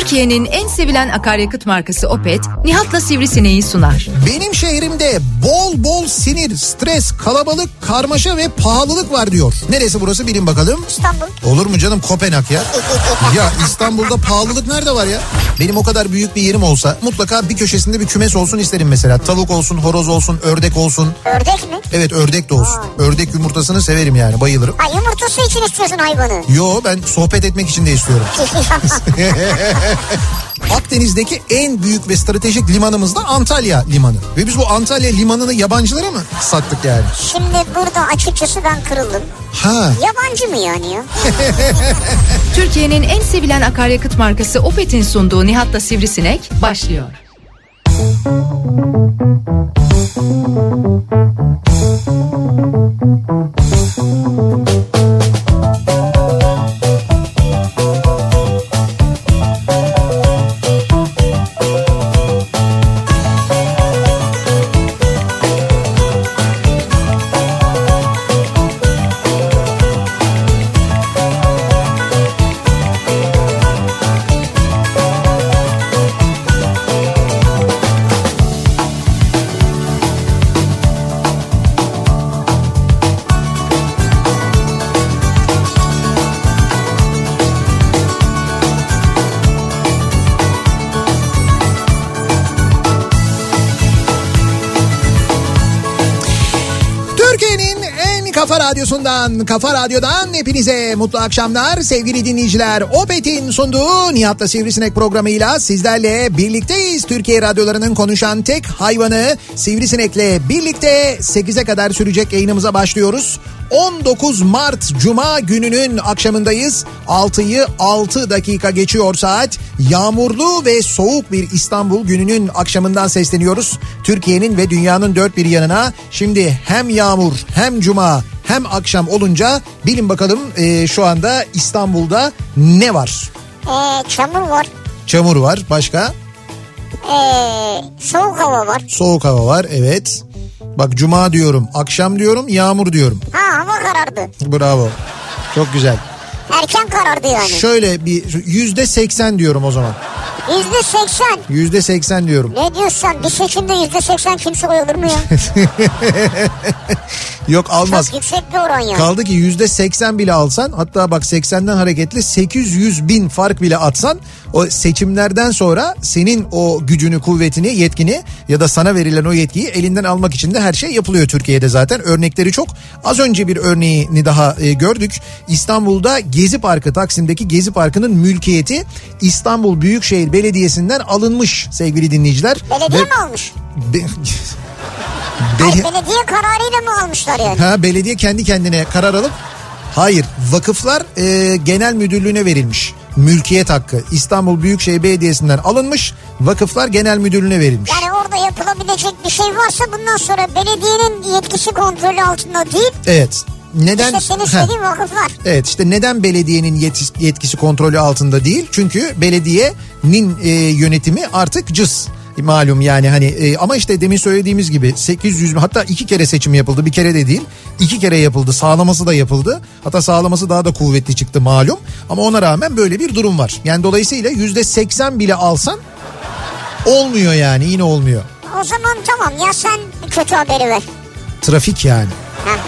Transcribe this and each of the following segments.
Türkiye'nin en sevilen akaryakıt markası Opet, Nihat'la Sivrisineği sunar. Benim şehrimde bol bol sinir, stres, kalabalık, karmaşa ve pahalılık var diyor. Neresi burası bilin bakalım. İstanbul. Olur mu canım Kopenhag ya? ya İstanbul'da pahalılık nerede var ya? Benim o kadar büyük bir yerim olsa mutlaka bir köşesinde bir kümes olsun isterim mesela. Tavuk olsun, horoz olsun, ördek olsun. Ördek mi? Evet ördek de olsun. Ördek yumurtasını severim yani bayılırım. Ha yumurtası için istiyorsun hayvanı. Yo ben sohbet etmek için de istiyorum. Akdeniz'deki en büyük ve stratejik limanımız da Antalya Limanı. Ve biz bu Antalya Limanı'nı yabancılara mı sattık yani? Şimdi burada açıkçası ben kırıldım. Ha. Yabancı mı yani ya? Türkiye'nin en sevilen akaryakıt markası Opet'in sunduğu Nihat'la Sivrisinek başlıyor. Türkiye'nin radyosundan, kafa radyodan hepinize mutlu akşamlar sevgili dinleyiciler. Opet'in sunduğu Nihat'la Sivrisinek programıyla sizlerle birlikteyiz. Türkiye radyolarının konuşan tek hayvanı Sivrisinek'le birlikte 8'e kadar sürecek yayınımıza başlıyoruz. 19 Mart Cuma gününün akşamındayız. 6'yı 6 dakika geçiyor saat. Yağmurlu ve soğuk bir İstanbul gününün akşamından sesleniyoruz. Türkiye'nin ve dünyanın dört bir yanına. Şimdi hem yağmur hem cuma hem akşam olunca bilin bakalım e, şu anda İstanbul'da ne var? Ee, çamur var. Çamur var başka? Ee, soğuk hava var. Soğuk hava var evet. Bak cuma diyorum, akşam diyorum, yağmur diyorum. Ha hava karardı. Bravo. Çok güzel. Erken karardı yani. Şöyle bir yüzde seksen diyorum o zaman. Yüzde seksen. Yüzde seksen diyorum. Ne diyorsun? Bir seçimde yüzde seksen kimse oy alır mı ya? Yok almaz. Çok yüksek bir oran ya. Kaldı ki yüzde seksen bile alsan hatta bak 80'den hareketli 800 bin fark bile atsan o seçimlerden sonra senin o gücünü, kuvvetini, yetkini ya da sana verilen o yetkiyi elinden almak için de her şey yapılıyor Türkiye'de zaten. Örnekleri çok. Az önce bir örneğini daha e, gördük. İstanbul'da Gezi Parkı, Taksim'deki Gezi Parkı'nın mülkiyeti İstanbul Büyükşehir Belediyesi'nden alınmış sevgili dinleyiciler. Belediye Ve- mi almış? Be- Hayır, Beli- belediye kararıyla mı almışlar yani? Ha belediye kendi kendine karar alıp hayır vakıflar e, genel müdürlüğüne verilmiş. Mülkiyet hakkı İstanbul Büyükşehir Belediyesi'nden alınmış vakıflar genel müdürlüğüne verilmiş. Yani orada yapılabilecek bir şey varsa bundan sonra belediyenin yetkisi kontrolü altında değil. Evet. Neden? İşte senin istediğin vakıflar. Evet işte neden belediyenin yetis- yetkisi kontrolü altında değil? Çünkü belediyenin e, yönetimi artık cız malum yani hani e, ama işte demin söylediğimiz gibi 800 bin- hatta iki kere seçim yapıldı bir kere de değil iki kere yapıldı sağlaması da yapıldı hatta sağlaması daha da kuvvetli çıktı malum ama ona rağmen böyle bir durum var yani dolayısıyla yüzde 80 bile alsan olmuyor yani yine olmuyor O zaman tamam ya sen kötü haberi ver. trafik yani Heh.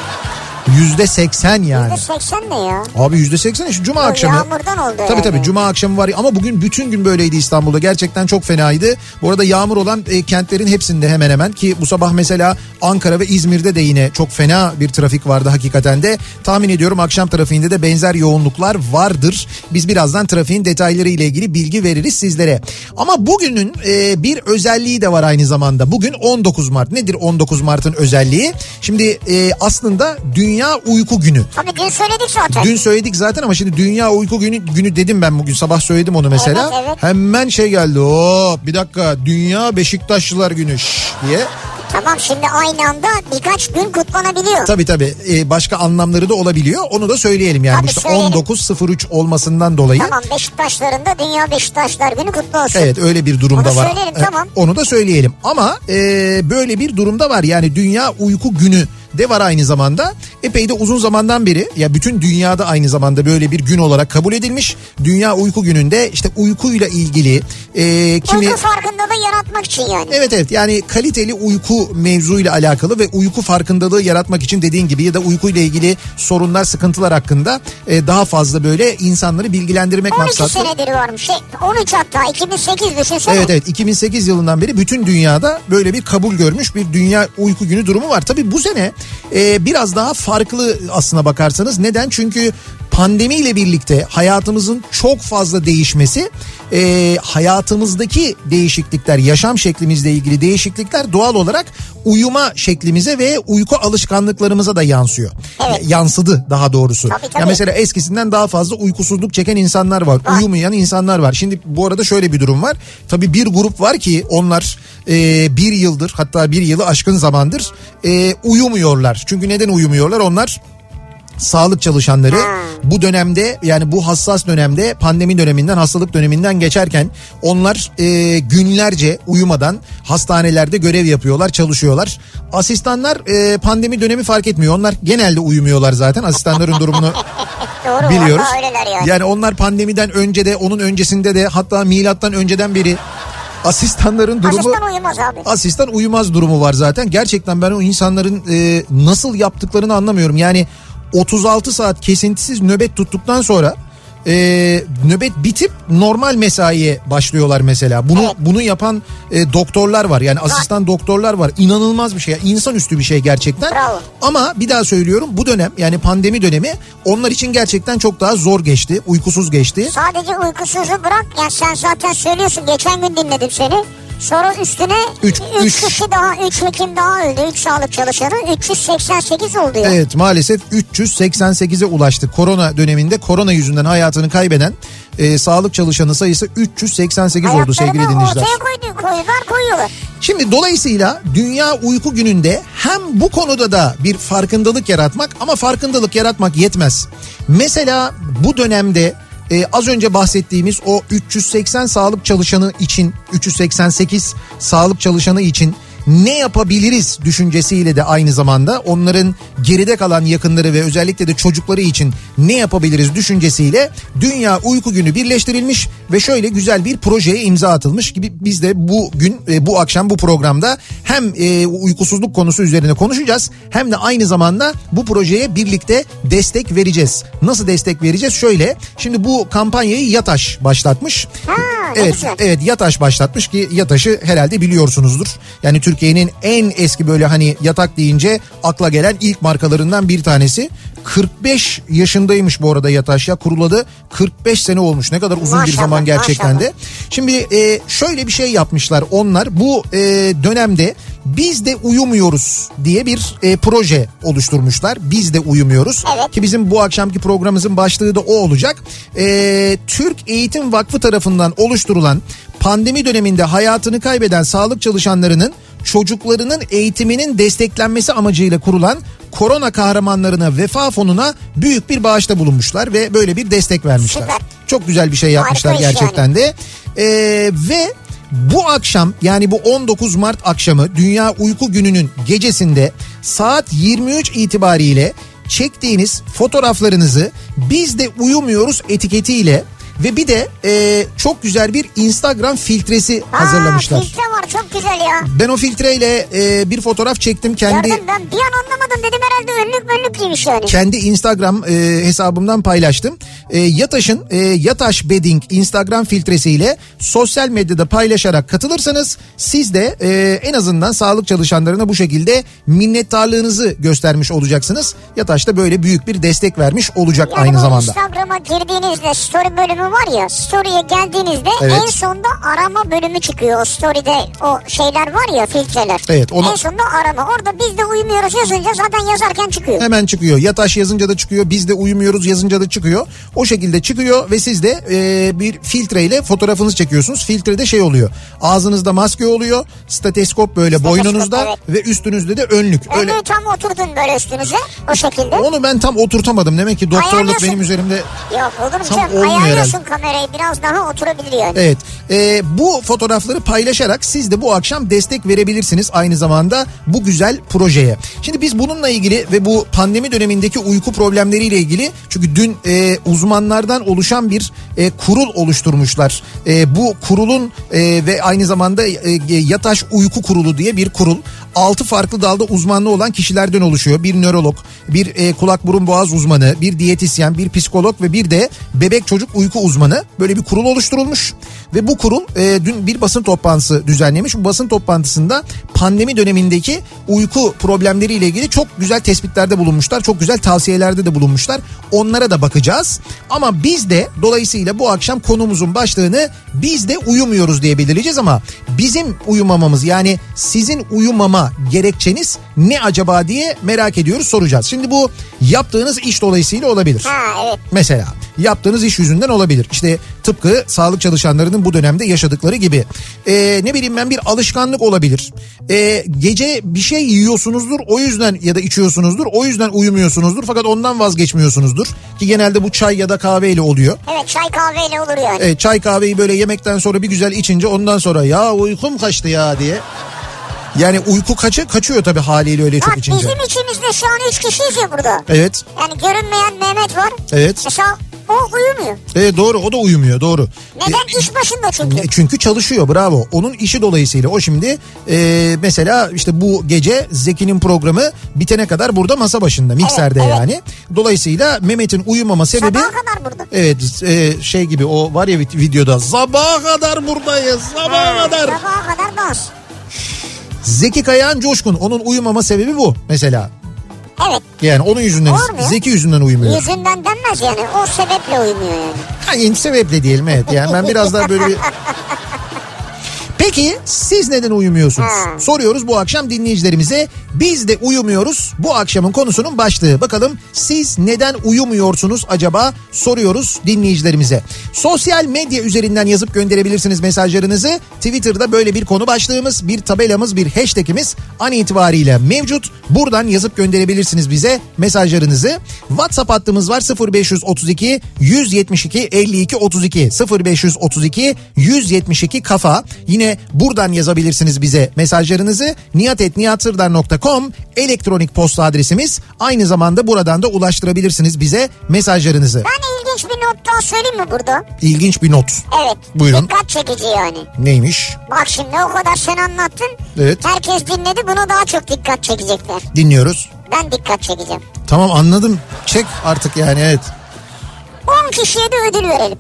Yüzde 80 yani Yüzde seksen ne ya? Abi yüzde seksen şu cuma Yok, akşamı. yağmurdan oldu Tabii herhalde. tabii cuma akşamı var ama bugün bütün gün böyleydi İstanbul'da. Gerçekten çok fenaydı. Bu arada yağmur olan e, kentlerin hepsinde hemen hemen ki bu sabah mesela Ankara ve İzmir'de de yine çok fena bir trafik vardı hakikaten de. Tahmin ediyorum akşam trafiğinde de benzer yoğunluklar vardır. Biz birazdan trafiğin detayları ile ilgili bilgi veririz sizlere. Ama bugünün e, bir özelliği de var aynı zamanda. Bugün 19 Mart. Nedir 19 Mart'ın özelliği? Şimdi e, aslında Dünya Uyku Günü. Tabii dün söyledik zaten. Dün söyledik zaten ama şimdi Dünya Uyku Günü günü dedim ben bugün sabah söyledim onu mesela. Evet, evet. Hemen şey geldi. Oo bir dakika Dünya Beşiktaşlılar Günü şş, diye. Tamam şimdi aynı anda birkaç gün kutlanabiliyor. Tabii tabii e, başka anlamları da olabiliyor. Onu da söyleyelim yani Tabii işte söyleyelim. 19.03 olmasından dolayı. Tamam Beşiktaşların da Dünya Beşiktaşlar Günü kutlu olsun. Evet öyle bir durumda Onu var. söyleyelim, E, tamam. Onu da söyleyelim ama e, böyle bir durumda var yani Dünya Uyku Günü de var aynı zamanda. Epey de uzun zamandan beri ya bütün dünyada aynı zamanda böyle bir gün olarak kabul edilmiş. Dünya Uyku Günü'nde işte uykuyla ilgili e, kimi... Uyku farkındalığı yaratmak için yani. Evet evet yani kaliteli uyku mevzuyla alakalı ve uyku farkındalığı yaratmak için dediğin gibi ya da uykuyla ilgili sorunlar sıkıntılar hakkında e, daha fazla böyle insanları bilgilendirmek 12 maksatlı. senedir varmış. Şey, 13 hatta 2008 düşünsene. Evet evet 2008 yılından beri bütün dünyada böyle bir kabul görmüş bir dünya uyku günü durumu var. Tabii bu sene e, biraz daha farklı aslına bakarsanız. Neden? Çünkü pandemiyle birlikte hayatımızın çok fazla değişmesi e, hayatımızdaki değişiklikler yaşam şeklimizle ilgili değişiklikler doğal olarak uyuma şeklimize ve uyku alışkanlıklarımıza da yansıyor. Evet. Yansıdı daha doğrusu. Tabii, tabii. Ya mesela eskisinden daha fazla uykusuzluk çeken insanlar var. Var. Uyumayan insanlar var. Şimdi bu arada şöyle bir durum var. Tabii bir grup var ki onlar e, bir yıldır hatta bir yılı aşkın zamandır e, uyumuyorlar. Çünkü neden uyumuyorlar? Onlar sağlık çalışanları bu dönemde yani bu hassas dönemde pandemi döneminden hastalık döneminden geçerken onlar e, günlerce uyumadan hastanelerde görev yapıyorlar çalışıyorlar. Asistanlar e, pandemi dönemi fark etmiyor onlar genelde uyumuyorlar zaten asistanların durumunu Doğru biliyoruz. yani. Yani onlar pandemiden önce de onun öncesinde de hatta milattan önceden beri asistanların durumu Asistan uyumaz abi. asistan uyumaz durumu var zaten. Gerçekten ben o insanların e, nasıl yaptıklarını anlamıyorum. Yani 36 saat kesintisiz nöbet tuttuktan sonra e, nöbet bitip normal mesaiye başlıyorlar mesela. Bunu Evet. bunu yapan e, doktorlar var. Yani asistan doktorlar var. İnanılmaz bir şey. İnsanüstü bir şey gerçekten. Bravo. Ama bir daha söylüyorum bu dönem yani pandemi dönemi onlar için gerçekten çok daha zor geçti. Uykusuz geçti. Sadece uykusuzu bırak. Ya sen zaten söylüyorsun. Geçen gün dinledim seni. Sonra üstüne Üç- 3 üç- kişi daha 3 hekim daha öldü. 3 sağlık çalışanı 388 oldu ya. Evet maalesef 388'e ulaştı. Korona döneminde korona yüzünden hayatını kaybeden e, sağlık çalışanı sayısı 388 oldu sevgili Hayatlarını dinleyiciler. ortaya koydu, koyuyorlar koyuyorlar. Şimdi dolayısıyla Dünya Uyku Günü'nde hem bu konuda da bir farkındalık yaratmak ama farkındalık yaratmak yetmez. Mesela bu dönemde e, az önce bahsettiğimiz o 380 sağlık çalışanı için 388 sağlık çalışanı için ne yapabiliriz düşüncesiyle de aynı zamanda onların geride kalan yakınları ve özellikle de çocukları için ne yapabiliriz düşüncesiyle Dünya Uyku Günü birleştirilmiş ve şöyle güzel bir projeye imza atılmış gibi biz de bu gün e, bu akşam bu programda hem e, uykusuzluk konusu üzerine konuşacağız hem de aynı zamanda bu projeye birlikte destek vereceğiz. Nasıl destek vereceğiz? Şöyle şimdi bu kampanyayı Yataş başlatmış. Ha, evet, güzel. evet Yataş başlatmış ki Yataş'ı herhalde biliyorsunuzdur. Yani Türkiye'nin en eski böyle hani yatak deyince akla gelen ilk markalarından bir tanesi. 45 yaşındaymış bu arada Yataş ya kuruladı 45 sene olmuş ne kadar uzun bir Maşallah, zaman gerçekten maşallah. de. Şimdi e, şöyle bir şey yapmışlar onlar bu e, dönemde biz de uyumuyoruz diye bir e, proje oluşturmuşlar. Biz de uyumuyoruz Evet. ki bizim bu akşamki programımızın başlığı da o olacak. E, Türk Eğitim Vakfı tarafından oluşturulan pandemi döneminde hayatını kaybeden sağlık çalışanlarının çocuklarının eğitiminin desteklenmesi amacıyla kurulan korona kahramanlarına vefa fonuna büyük bir bağışta bulunmuşlar ve böyle bir destek vermişler. Süper. Çok güzel bir şey yapmışlar Harika gerçekten de. Ee, ve bu akşam yani bu 19 Mart akşamı Dünya Uyku Günü'nün gecesinde saat 23 itibariyle çektiğiniz fotoğraflarınızı biz de uyumuyoruz etiketiyle ve bir de e, çok güzel bir Instagram filtresi Aa, hazırlamışlar. filtre var çok güzel ya. Ben o filtreyle e, bir fotoğraf çektim kendi Gördüm ben bir an anlamadım dedim herhalde önlük önlük giymiş yani. kendi Instagram e, hesabımdan paylaştım. E, Yataş'ın e, Yataş Bedding Instagram filtresiyle sosyal medyada paylaşarak katılırsanız siz de e, en azından sağlık çalışanlarına bu şekilde minnettarlığınızı göstermiş olacaksınız. Yataş da böyle büyük bir destek vermiş olacak Yani aynı zamanda. Instagram'a girdiğinizde story bölümü var ya story'e geldiğinizde Evet. en sonda arama bölümü çıkıyor. O story'de o şeyler var ya filtreler. Evet, onu- En sonda arama. Orada biz de uyumuyoruz yazınca zaten yazarken çıkıyor. Hemen çıkıyor. Yataş yazınca da çıkıyor. Biz de uyumuyoruz yazınca da çıkıyor. O şekilde çıkıyor ve siz de e, bir filtreyle fotoğrafınızı çekiyorsunuz. Filtrede şey oluyor. Ağzınızda maske oluyor. Stateskop böyle Steteskop, boynunuzda evet. ve üstünüzde de önlük. Öyle Önlüğü tam oturdun böyle üstünüze o şekilde. Onu ben tam oturtamadım. Demek ki doktorluk benim üzerimde Yok Tam olmuyor Ayarlıyorsun açsın kamerayı biraz daha oturabilir yani. Evet e, bu fotoğrafları paylaşarak siz de bu akşam destek verebilirsiniz aynı zamanda bu güzel projeye. Şimdi biz bununla ilgili ve bu pandemi dönemindeki uyku problemleriyle ilgili çünkü dün e, uzmanlardan oluşan bir e, kurul oluşturmuşlar. E, bu kurulun e, ve aynı zamanda e, Yataş Uyku Kurulu diye bir kurul. 6 farklı dalda uzmanlığı olan kişilerden oluşuyor. Bir nörolog, bir e, kulak burun boğaz uzmanı, bir diyetisyen, bir psikolog ve bir de bebek çocuk uyku uzmanı. Böyle bir kurul oluşturulmuş ve bu kurul e, dün bir basın toplantısı düzenlemiş. Bu basın toplantısında pandemi dönemindeki uyku problemleriyle ilgili çok güzel tespitlerde bulunmuşlar. Çok güzel tavsiyelerde de bulunmuşlar. Onlara da bakacağız. Ama biz de dolayısıyla bu akşam konumuzun başlığını biz de uyumuyoruz diye belirleyeceğiz ama bizim uyumamamız yani sizin uyumama gerekçeniz ne acaba diye merak ediyoruz soracağız. Şimdi bu yaptığınız iş dolayısıyla olabilir. Ha evet. Mesela yaptığınız iş yüzünden olabilir. İşte tıpkı sağlık çalışanlarının bu dönemde yaşadıkları gibi. Ee, ne bileyim ben bir alışkanlık olabilir. Ee, gece bir şey yiyorsunuzdur o yüzden ya da içiyorsunuzdur o yüzden uyumuyorsunuzdur fakat ondan vazgeçmiyorsunuzdur. Ki genelde bu çay ya da kahveyle oluyor. Evet çay kahveyle olur yani. Evet, çay kahveyi böyle yemekten sonra bir güzel içince ondan sonra ya uykum kaçtı ya diye. Yani uyku kaçı kaçıyor tabii haliyle öyle çok Bak içince. bizim içimizde şu an üç kişiyiz ya burada. Evet. Yani görünmeyen Mehmet var. Evet. Mesela o uyumuyor. Evet doğru o da uyumuyor doğru. Neden? İş başında çünkü. E, Çünkü çalışıyor bravo. Onun işi dolayısıyla o şimdi e, mesela işte bu gece Zeki'nin programı bitene kadar burada masa başında mikserde evet. yani. Dolayısıyla Mehmet'in uyumama sebebi Sabaha kadar burada. evet e, şey gibi o var ya vid- videoda sabaha kadar buradayız sabaha Ha, kadar. Sabaha kadar bas. Zeki Kayağan Coşkun onun uyumama sebebi bu mesela. Evet. Yani onun yüzünden ya? Zeki yüzünden uyumuyor. Yüzünden denmez yani. O sebeple uyumuyor yani. Hangi sebeple diyelim evet. Yani ben biraz daha böyle bir... Peki siz neden uyumuyorsunuz? Ha. Soruyoruz bu akşam dinleyicilerimize. Biz de uyumuyoruz. Bu akşamın konusunun başlığı. Bakalım siz neden uyumuyorsunuz acaba? Soruyoruz dinleyicilerimize. Sosyal medya üzerinden yazıp gönderebilirsiniz mesajlarınızı. Twitter'da böyle bir konu başlığımız, bir tabelamız, bir hashtagimiz an itibariyle mevcut. Buradan yazıp gönderebilirsiniz bize mesajlarınızı. WhatsApp hattımız var 0532 172 52 32 0532 172 kafa. Yine buradan yazabilirsiniz bize mesajlarınızı. niyatetniyatsırdar.com elektronik posta adresimiz. Aynı zamanda buradan da ulaştırabilirsiniz bize mesajlarınızı. Ben ilginç bir not daha söyleyeyim mi burada? İlginç bir not. Evet. Buyurun. Dikkat çekici yani. Neymiş? Bak şimdi o kadar sen anlattın. Evet. Herkes dinledi buna daha çok dikkat çekecekler. Dinliyoruz. Ben dikkat çekeceğim. Tamam anladım. Çek artık yani evet. 10 kişiye de ödül verelim.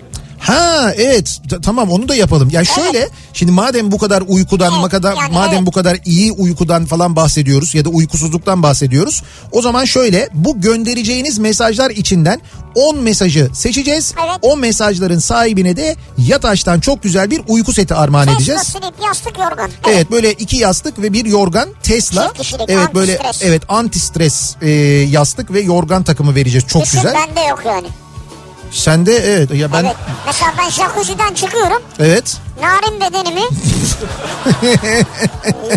Ha evet T- tamam onu da yapalım. Ya şöyle şimdi madem bu kadar uykudan Evet, kadar yani madem evet. bu kadar iyi uykudan falan bahsediyoruz ya da uykusuzluktan bahsediyoruz. O zaman şöyle bu göndereceğiniz mesajlar içinden 10 mesajı seçeceğiz. Evet. O mesajların sahibine de Yataş'tan çok güzel bir uyku seti armağan Tesla edeceğiz. slip yastık yorgan. Evet böyle iki yastık ve bir yorgan Tesla. Kişilik, evet böyle evet anti stres e, yastık ve yorgan takımı vereceğiz. Çok Düşün güzel. bende yok yani. Sende evet ya ben Evet. Mesela ben jacuzzi'den çıkıyorum. evet Narin bedenimi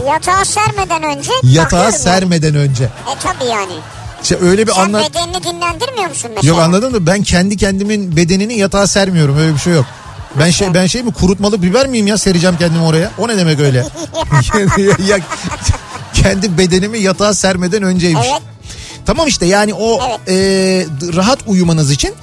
yatağa sermeden önce yatağa bakıyorum sermeden önce. E tabi yani. İşte öyle bir Sen anlat. bedenini dinlendirmiyor musun mesela? Yok anladın mı? Ben kendi kendimin bedenini yatağa sermiyorum. Öyle bir şey yok. Ben şey ben şey mi kurutmalı biber miyim ya sereceğim kendimi oraya? O ne demek öyle? ya, kendi bedenimi yatağa sermeden önceymiş. Evet. Tamam işte yani o Evet. e, rahat uyumanız için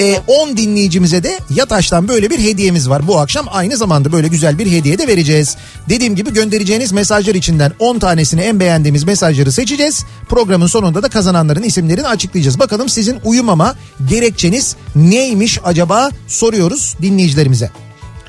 e, 10 dinleyicimize de Yataş'tan böyle bir hediyemiz var. Bu akşam aynı zamanda böyle güzel bir hediye de vereceğiz. Dediğim gibi göndereceğiniz mesajlar içinden 10 tanesini en beğendiğimiz mesajları seçeceğiz. Programın sonunda da kazananların isimlerini açıklayacağız. Bakalım sizin uyumama gerekçeniz neymiş acaba soruyoruz dinleyicilerimize.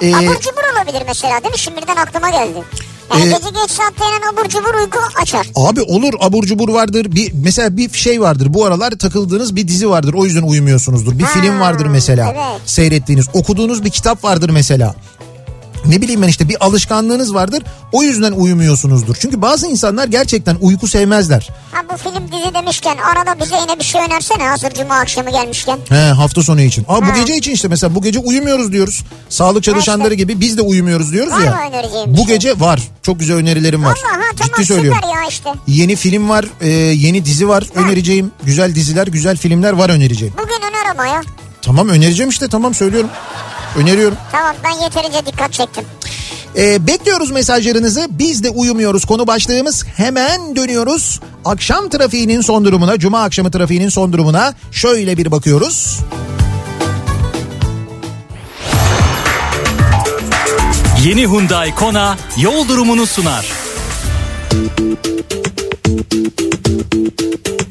Ee, Abur cubur olabilir mesela değil mi? Şimdi birden aklıma geldi. Yani Ee, gece geç saatte yenen abur cubur uyku açar. Abi olur abur cubur vardır. Bir mesela bir şey vardır. Bu aralar takıldığınız bir dizi vardır. O yüzden uyumuyorsunuzdur. Bir Ha, film vardır mesela. evet. Seyrettiğiniz, okuduğunuz bir kitap vardır mesela. Ne bileyim ben işte bir alışkanlığınız vardır. O yüzden uyumuyorsunuzdur. Çünkü bazı insanlar gerçekten uyku sevmezler. Ha bu film dizi demişken arada bize yine bir şey önersene hazır cuma akşamı gelmişken. He hafta sonu için. Aa bu Ha. gece için işte mesela bu gece uyumuyoruz diyoruz. Sağlık çalışanları gibi biz de uyumuyoruz diyoruz Var ya. Bu şey? gece var. Çok güzel önerilerim var. Valla ha tamam Ciddi söylüyorum. süper ya işte. Yeni film var, e, yeni dizi var önereceğim. Güzel diziler, güzel filmler var önereceğim. Bugün öner ama ya. Tamam önereceğim işte tamam söylüyorum. Öneriyorum. Tamam ben yeterince dikkat çektim. Ee, bekliyoruz mesajlarınızı. Biz de uyumuyoruz. Konu başlığımız hemen dönüyoruz. Akşam trafiğinin son durumuna, cuma akşamı trafiğinin son durumuna şöyle bir bakıyoruz. Yeni Hyundai Kona yol durumunu sunar. Bu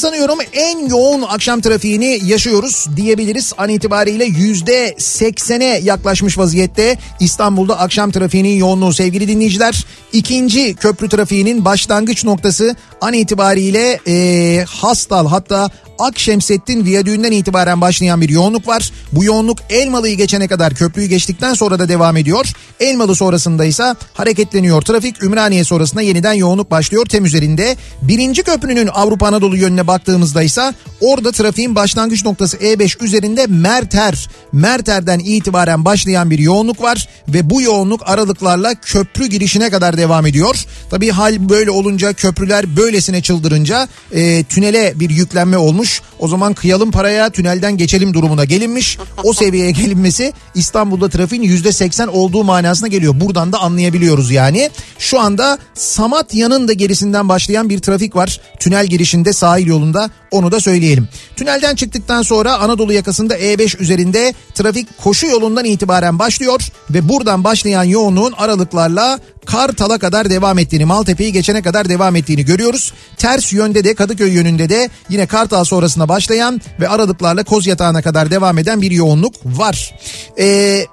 sanıyorum en yoğun akşam trafiğini yaşıyoruz diyebiliriz. An itibariyle yüzde seksene yaklaşmış vaziyette İstanbul'da akşam trafiğinin yoğunluğu sevgili dinleyiciler. İkinci köprü trafiğinin başlangıç noktası an itibariyle e, Hastal hatta Akşemsettin Viyadüğü'nden itibaren başlayan bir yoğunluk var. Bu yoğunluk Elmalı'yı geçene kadar köprüyü geçtikten sonra da devam ediyor. Elmalı sonrasında ise hareketleniyor trafik. Ümraniye sonrasında yeniden yoğunluk başlıyor tem üzerinde. Birinci köprünün Avrupa Anadolu yönüne baktığımızda ise orada trafiğin başlangıç noktası E5 üzerinde Merter. Merter'den itibaren başlayan bir yoğunluk var ve bu yoğunluk aralıklarla köprü girişine kadar devam ediyor. Tabii hal böyle olunca köprüler böylesine çıldırınca e, tünele bir yüklenme olmuş. O zaman kıyalım paraya tünelden geçelim durumuna gelinmiş. O seviyeye gelinmesi İstanbul'da trafiğin %80 olduğu manasına geliyor. Buradan da anlayabiliyoruz yani. Şu anda Samatya'nın da gerisinden başlayan bir trafik var. Tünel girişinde sahil yolunda onu da söyleyelim. Tünelden çıktıktan sonra Anadolu yakasında E5 üzerinde trafik koşu yolundan itibaren başlıyor ve buradan başlayan yoğunluğun aralıklarla Kartal'a kadar devam ettiğini, Maltepe'yi geçene kadar devam ettiğini görüyoruz. Ters yönde de Kadıköy yönünde de yine Kartal sonrasında başlayan ve aralıklarla Koz Yatağı'na kadar devam eden bir yoğunluk var. Ee,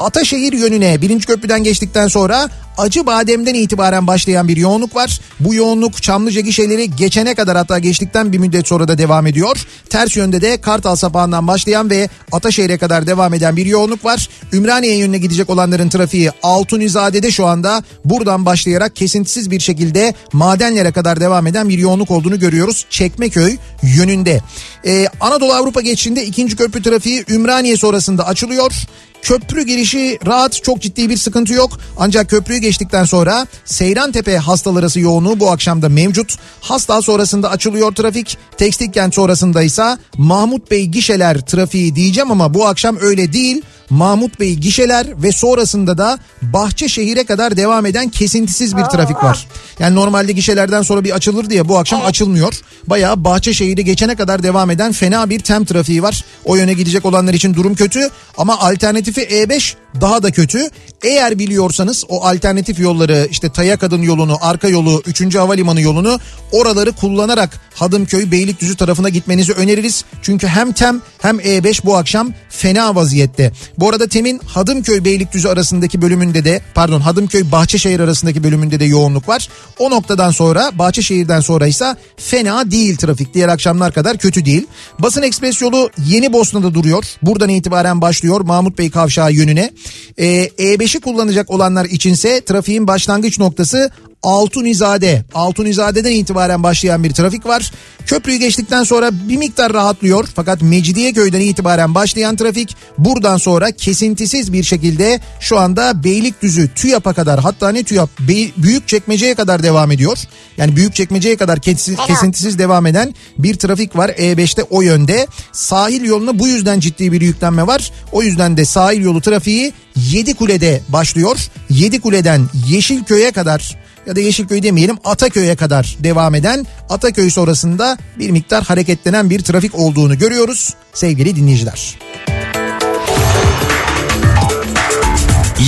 Ataşehir yönüne birinci köprüden geçtikten sonra Acı Badem'den itibaren başlayan bir yoğunluk var. Bu yoğunluk Çamlıca gişeleri geçene kadar hatta geçtikten bir müddet sonra da devam ediyor. Ters yönde de Kartal sapağından başlayan ve Ataşehir'e kadar devam eden bir yoğunluk var. Ümraniye yönüne gidecek olanların trafiği Altunizade'de şu anda buradan başlayarak kesintisiz bir şekilde madenlere kadar devam eden bir yoğunluk olduğunu görüyoruz. Çekmeköy yönünde. Ee, Anadolu Avrupa geçişinde ikinci köprü trafiği Ümraniye sonrasında açılıyor. Köprü girişi rahat çok ciddi bir sıkıntı yok. Ancak köprüyü geçtikten sonra Seyrantepe Hastal arası yoğunluğu bu akşamda mevcut. Hastal sonrasında açılıyor trafik. Tekstil kent sonrasında ise Mahmut Bey gişeler trafiği diyeceğim ama bu akşam öyle değil. Mahmut Bey gişeler ve sonrasında da Bahçeşehir'e kadar devam eden kesintisiz bir trafik var. Yani normalde gişelerden sonra bir açılır diye bu akşam açılmıyor. Bayağı Bahçeşehir'i geçene kadar devam eden fena bir tem trafiği var. O yöne gidecek olanlar için durum kötü ama alternatifi E5 daha da kötü. Eğer biliyorsanız o alternatif yolları işte Taya Kadın yolunu, arka yolu, 3. Havalimanı yolunu oraları kullanarak Hadımköy, Beylikdüzü tarafına gitmenizi öneririz. Çünkü hem TEM hem E5 bu akşam fena vaziyette. Bu arada TEM'in Hadımköy, Beylikdüzü arasındaki bölümünde de pardon Hadımköy, Bahçeşehir arasındaki bölümünde de yoğunluk var. O noktadan sonra Bahçeşehir'den sonra ise fena değil trafik. Diğer akşamlar kadar kötü değil. Basın Ekspres yolu Yeni Bosna'da duruyor. Buradan itibaren başlıyor Mahmut Bey Kavşağı yönüne. Ee, E5'i kullanacak olanlar içinse trafiğin başlangıç noktası Altunizade. Altunizade'den itibaren başlayan bir trafik var. Köprüyü geçtikten sonra bir miktar rahatlıyor. Fakat Mecidiyeköy'den itibaren başlayan trafik buradan sonra kesintisiz bir şekilde şu anda Beylikdüzü TÜYAP'a kadar hatta ne TÜYAP Büyükçekmece'ye kadar devam ediyor. Yani Büyükçekmece'ye kadar kesin, kesintisiz devam eden bir trafik var E5'te o yönde. Sahil yoluna bu yüzden ciddi bir yüklenme var. O yüzden de sahil yolu trafiği Yedikule'de başlıyor. Yedikule'den Yeşilköy'e kadar ya da Yeşilköy demeyelim Ataköy'e kadar devam eden Ataköy sonrasında bir miktar hareketlenen bir trafik olduğunu görüyoruz sevgili dinleyiciler.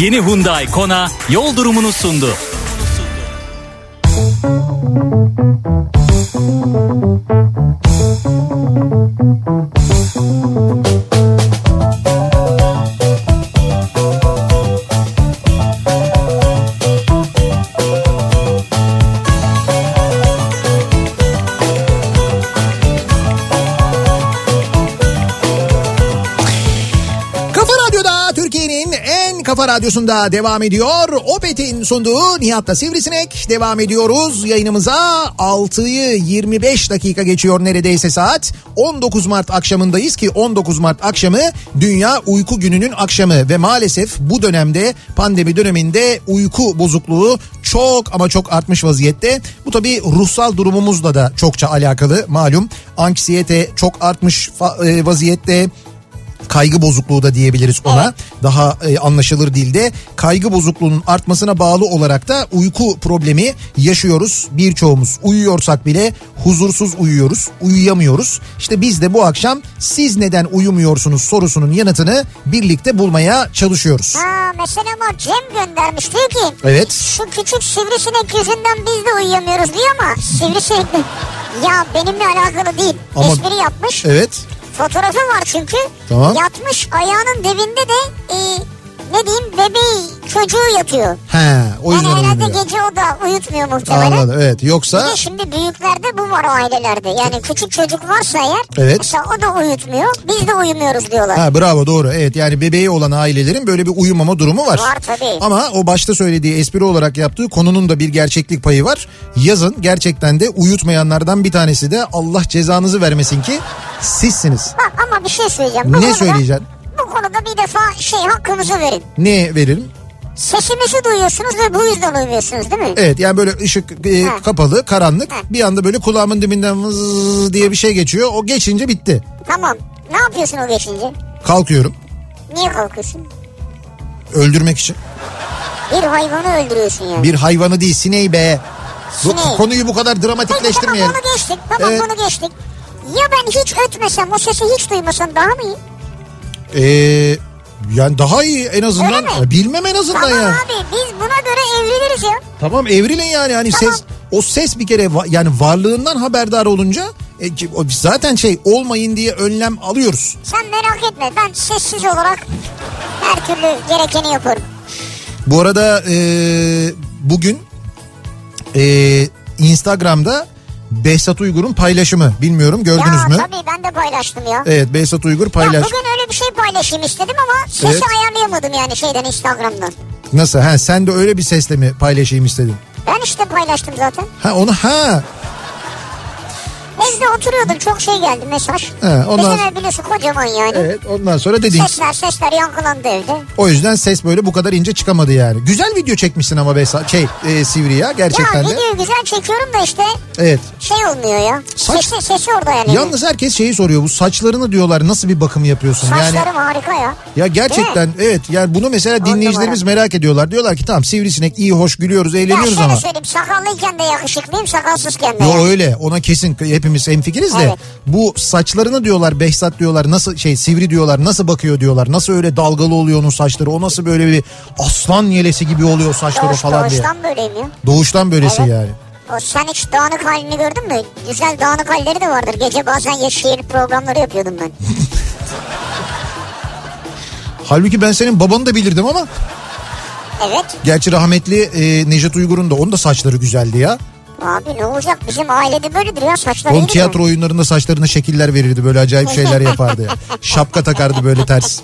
Yeni Hyundai Kona yol durumunu sundu. Kafa kafa radyosunda devam ediyor. Opet'in sunduğu Nihat'ta Sivrisinek devam ediyoruz. Yayınımıza 6'yı 25 dakika geçiyor neredeyse saat. 19 Mart akşamındayız ki 19 Mart akşamı Dünya Uyku Günü'nün akşamı ve maalesef bu dönemde pandemi döneminde uyku bozukluğu çok ama çok artmış vaziyette. Bu tabii ruhsal durumumuzla da çokça alakalı malum. Anksiyete çok artmış e, vaziyette kaygı bozukluğu da diyebiliriz ona. Daha e, anlaşılır dilde. Kaygı bozukluğunun artmasına bağlı olarak da uyku problemi yaşıyoruz birçoğumuz. Uyuyorsak bile huzursuz uyuyoruz, uyuyamıyoruz. İşte biz de bu akşam siz neden uyumuyorsunuz sorusunun yanıtını birlikte bulmaya çalışıyoruz. Ha mesela bak Cem göndermiş diyor ki Evet. şu küçük sivrisinek yüzünden biz de uyuyamıyoruz diyor ama sivrisinek ya benimle alakalı değil. Ama- Espri yapmış. Evet. Fotoğrafı var çünkü. Tamam. Yatmış ayağının dibinde de e, ne diyeyim bebeği çocuğu yatıyor. He, o Yani yüzden herhalde uyumuyor. gece o da uyutmuyor muhtemelen. Anladım evet Bir yoksa de şimdi büyüklerde bu var ailelerde. Yani küçük çocuk varsa eğer Evet. mesela o da uyutmuyor. Biz de uyumuyoruz diyorlar. Ha bravo doğru. Evet yani bebeği olan ailelerin böyle bir uyumama durumu var. Var tabii. Ama o başta söylediği espri olarak yaptığı konunun da bir gerçeklik payı var. Yazın gerçekten de uyutmayanlardan bir tanesi de Allah cezanızı vermesin ki sizsiniz. Bak ama bir şey söyleyeceğim. Bu Ne konuda- söyleyeceksin? Bu konuda bir defa şey hakkımızı verin. Ne verelim? Sesimizi duyuyorsunuz ve bu yüzden uyumuyorsunuz değil mi? Evet yani böyle ışık e, Ha. kapalı karanlık Ha. bir anda böyle kulağımın dibinden vız diye bir şey geçiyor. O geçince bitti. Tamam. Ne yapıyorsun o geçince? Kalkıyorum Niye kalkıyorsun? öldürmek için. Bir hayvanı öldürüyorsun yani. Bir hayvanı değil sineği be. Bu Sineği. konuyu bu kadar Peki dramatikleştirmeyelim. tamam bunu geçtik. Tamam Evet. bunu geçtik. Ya ben hiç ötmesem o sesi hiç duymasam daha mı iyi? Ee, yani daha iyi en azından. Bilmem en azından Tamam ya. abi biz buna göre evleniriz ya. Tamam evrilin yani hani Tamam. ses o ses bir kere va- yani varlığından haberdar olunca e, zaten şey olmayın diye önlem alıyoruz. Sen merak etme ben sessiz olarak her türlü gerekeni yaparım. Bu arada e, bugün e, Instagram'da Behzat Uygur'un paylaşımı bilmiyorum gördünüz ya mü? tabii ben de paylaştım ya. Evet Behzat Uygur Ya paylaş. bugün öyle bir şey paylaşayım istedim ama sesi Evet. ayarlayamadım yani şeyden Instagram'dan. Nasıl? Ha sen de öyle bir sesle mi paylaşayım istedin? Ben işte paylaştım zaten. Ha onu ha. Evde oturuyordum çok şey geldi mesaj. He, ondan- Bizim ev biliyorsun kocaman yani. Evet ondan sonra dedin. Sesler sesler yankılandı evde. O yüzden ses böyle bu kadar ince çıkamadı yani. Güzel video çekmişsin ama Behzat şey e, Sivri ya gerçekten ya de. videoyu güzel çekiyorum da işte Evet. şey olmuyor ya. Saç- Sesi, sesi orada yani. Yalnız herkes şeyi soruyor bu saçlarını diyorlar nasıl bir bakım yapıyorsun? Yani Saçlarım harika ya. ya gerçekten evet yani bunu mesela dinleyicilerimiz merak ediyorlar. Diyorlar ki tamam sivrisinek iyi hoş gülüyoruz Ya eğleniyoruz şöyle ama. söyleyeyim sakallıyken de yakışıklıyım sakalsızken de. Yo yani. öyle ona kesin hepimiz hemfikiriz de Evet. bu saçlarını diyorlar Behzat diyorlar nasıl şey sivri diyorlar nasıl bakıyor diyorlar nasıl öyle dalgalı oluyor onun saçları o nasıl böyle bir aslan yelesi gibi oluyor saçları Doğuş, falan diye. doğuştan böyleyim ya. Doğuştan böylesi Evet. yani. O sen hiç dağınık halini gördün mü? Güzel dağınık halleri de vardır. Gece bazen ya şiir programları yapıyordum ben. Halbuki ben senin babanı da bilirdim ama Evet. gerçi rahmetli e, Nejat Uygur'un da onun da saçları güzeldi ya. Abi ne olacak bizim ailede böyledir ya saçlar Onun tiyatro mi? oyunlarında saçlarına şekiller verirdi böyle acayip şeyler yapardı ya. Şapka takardı böyle ters.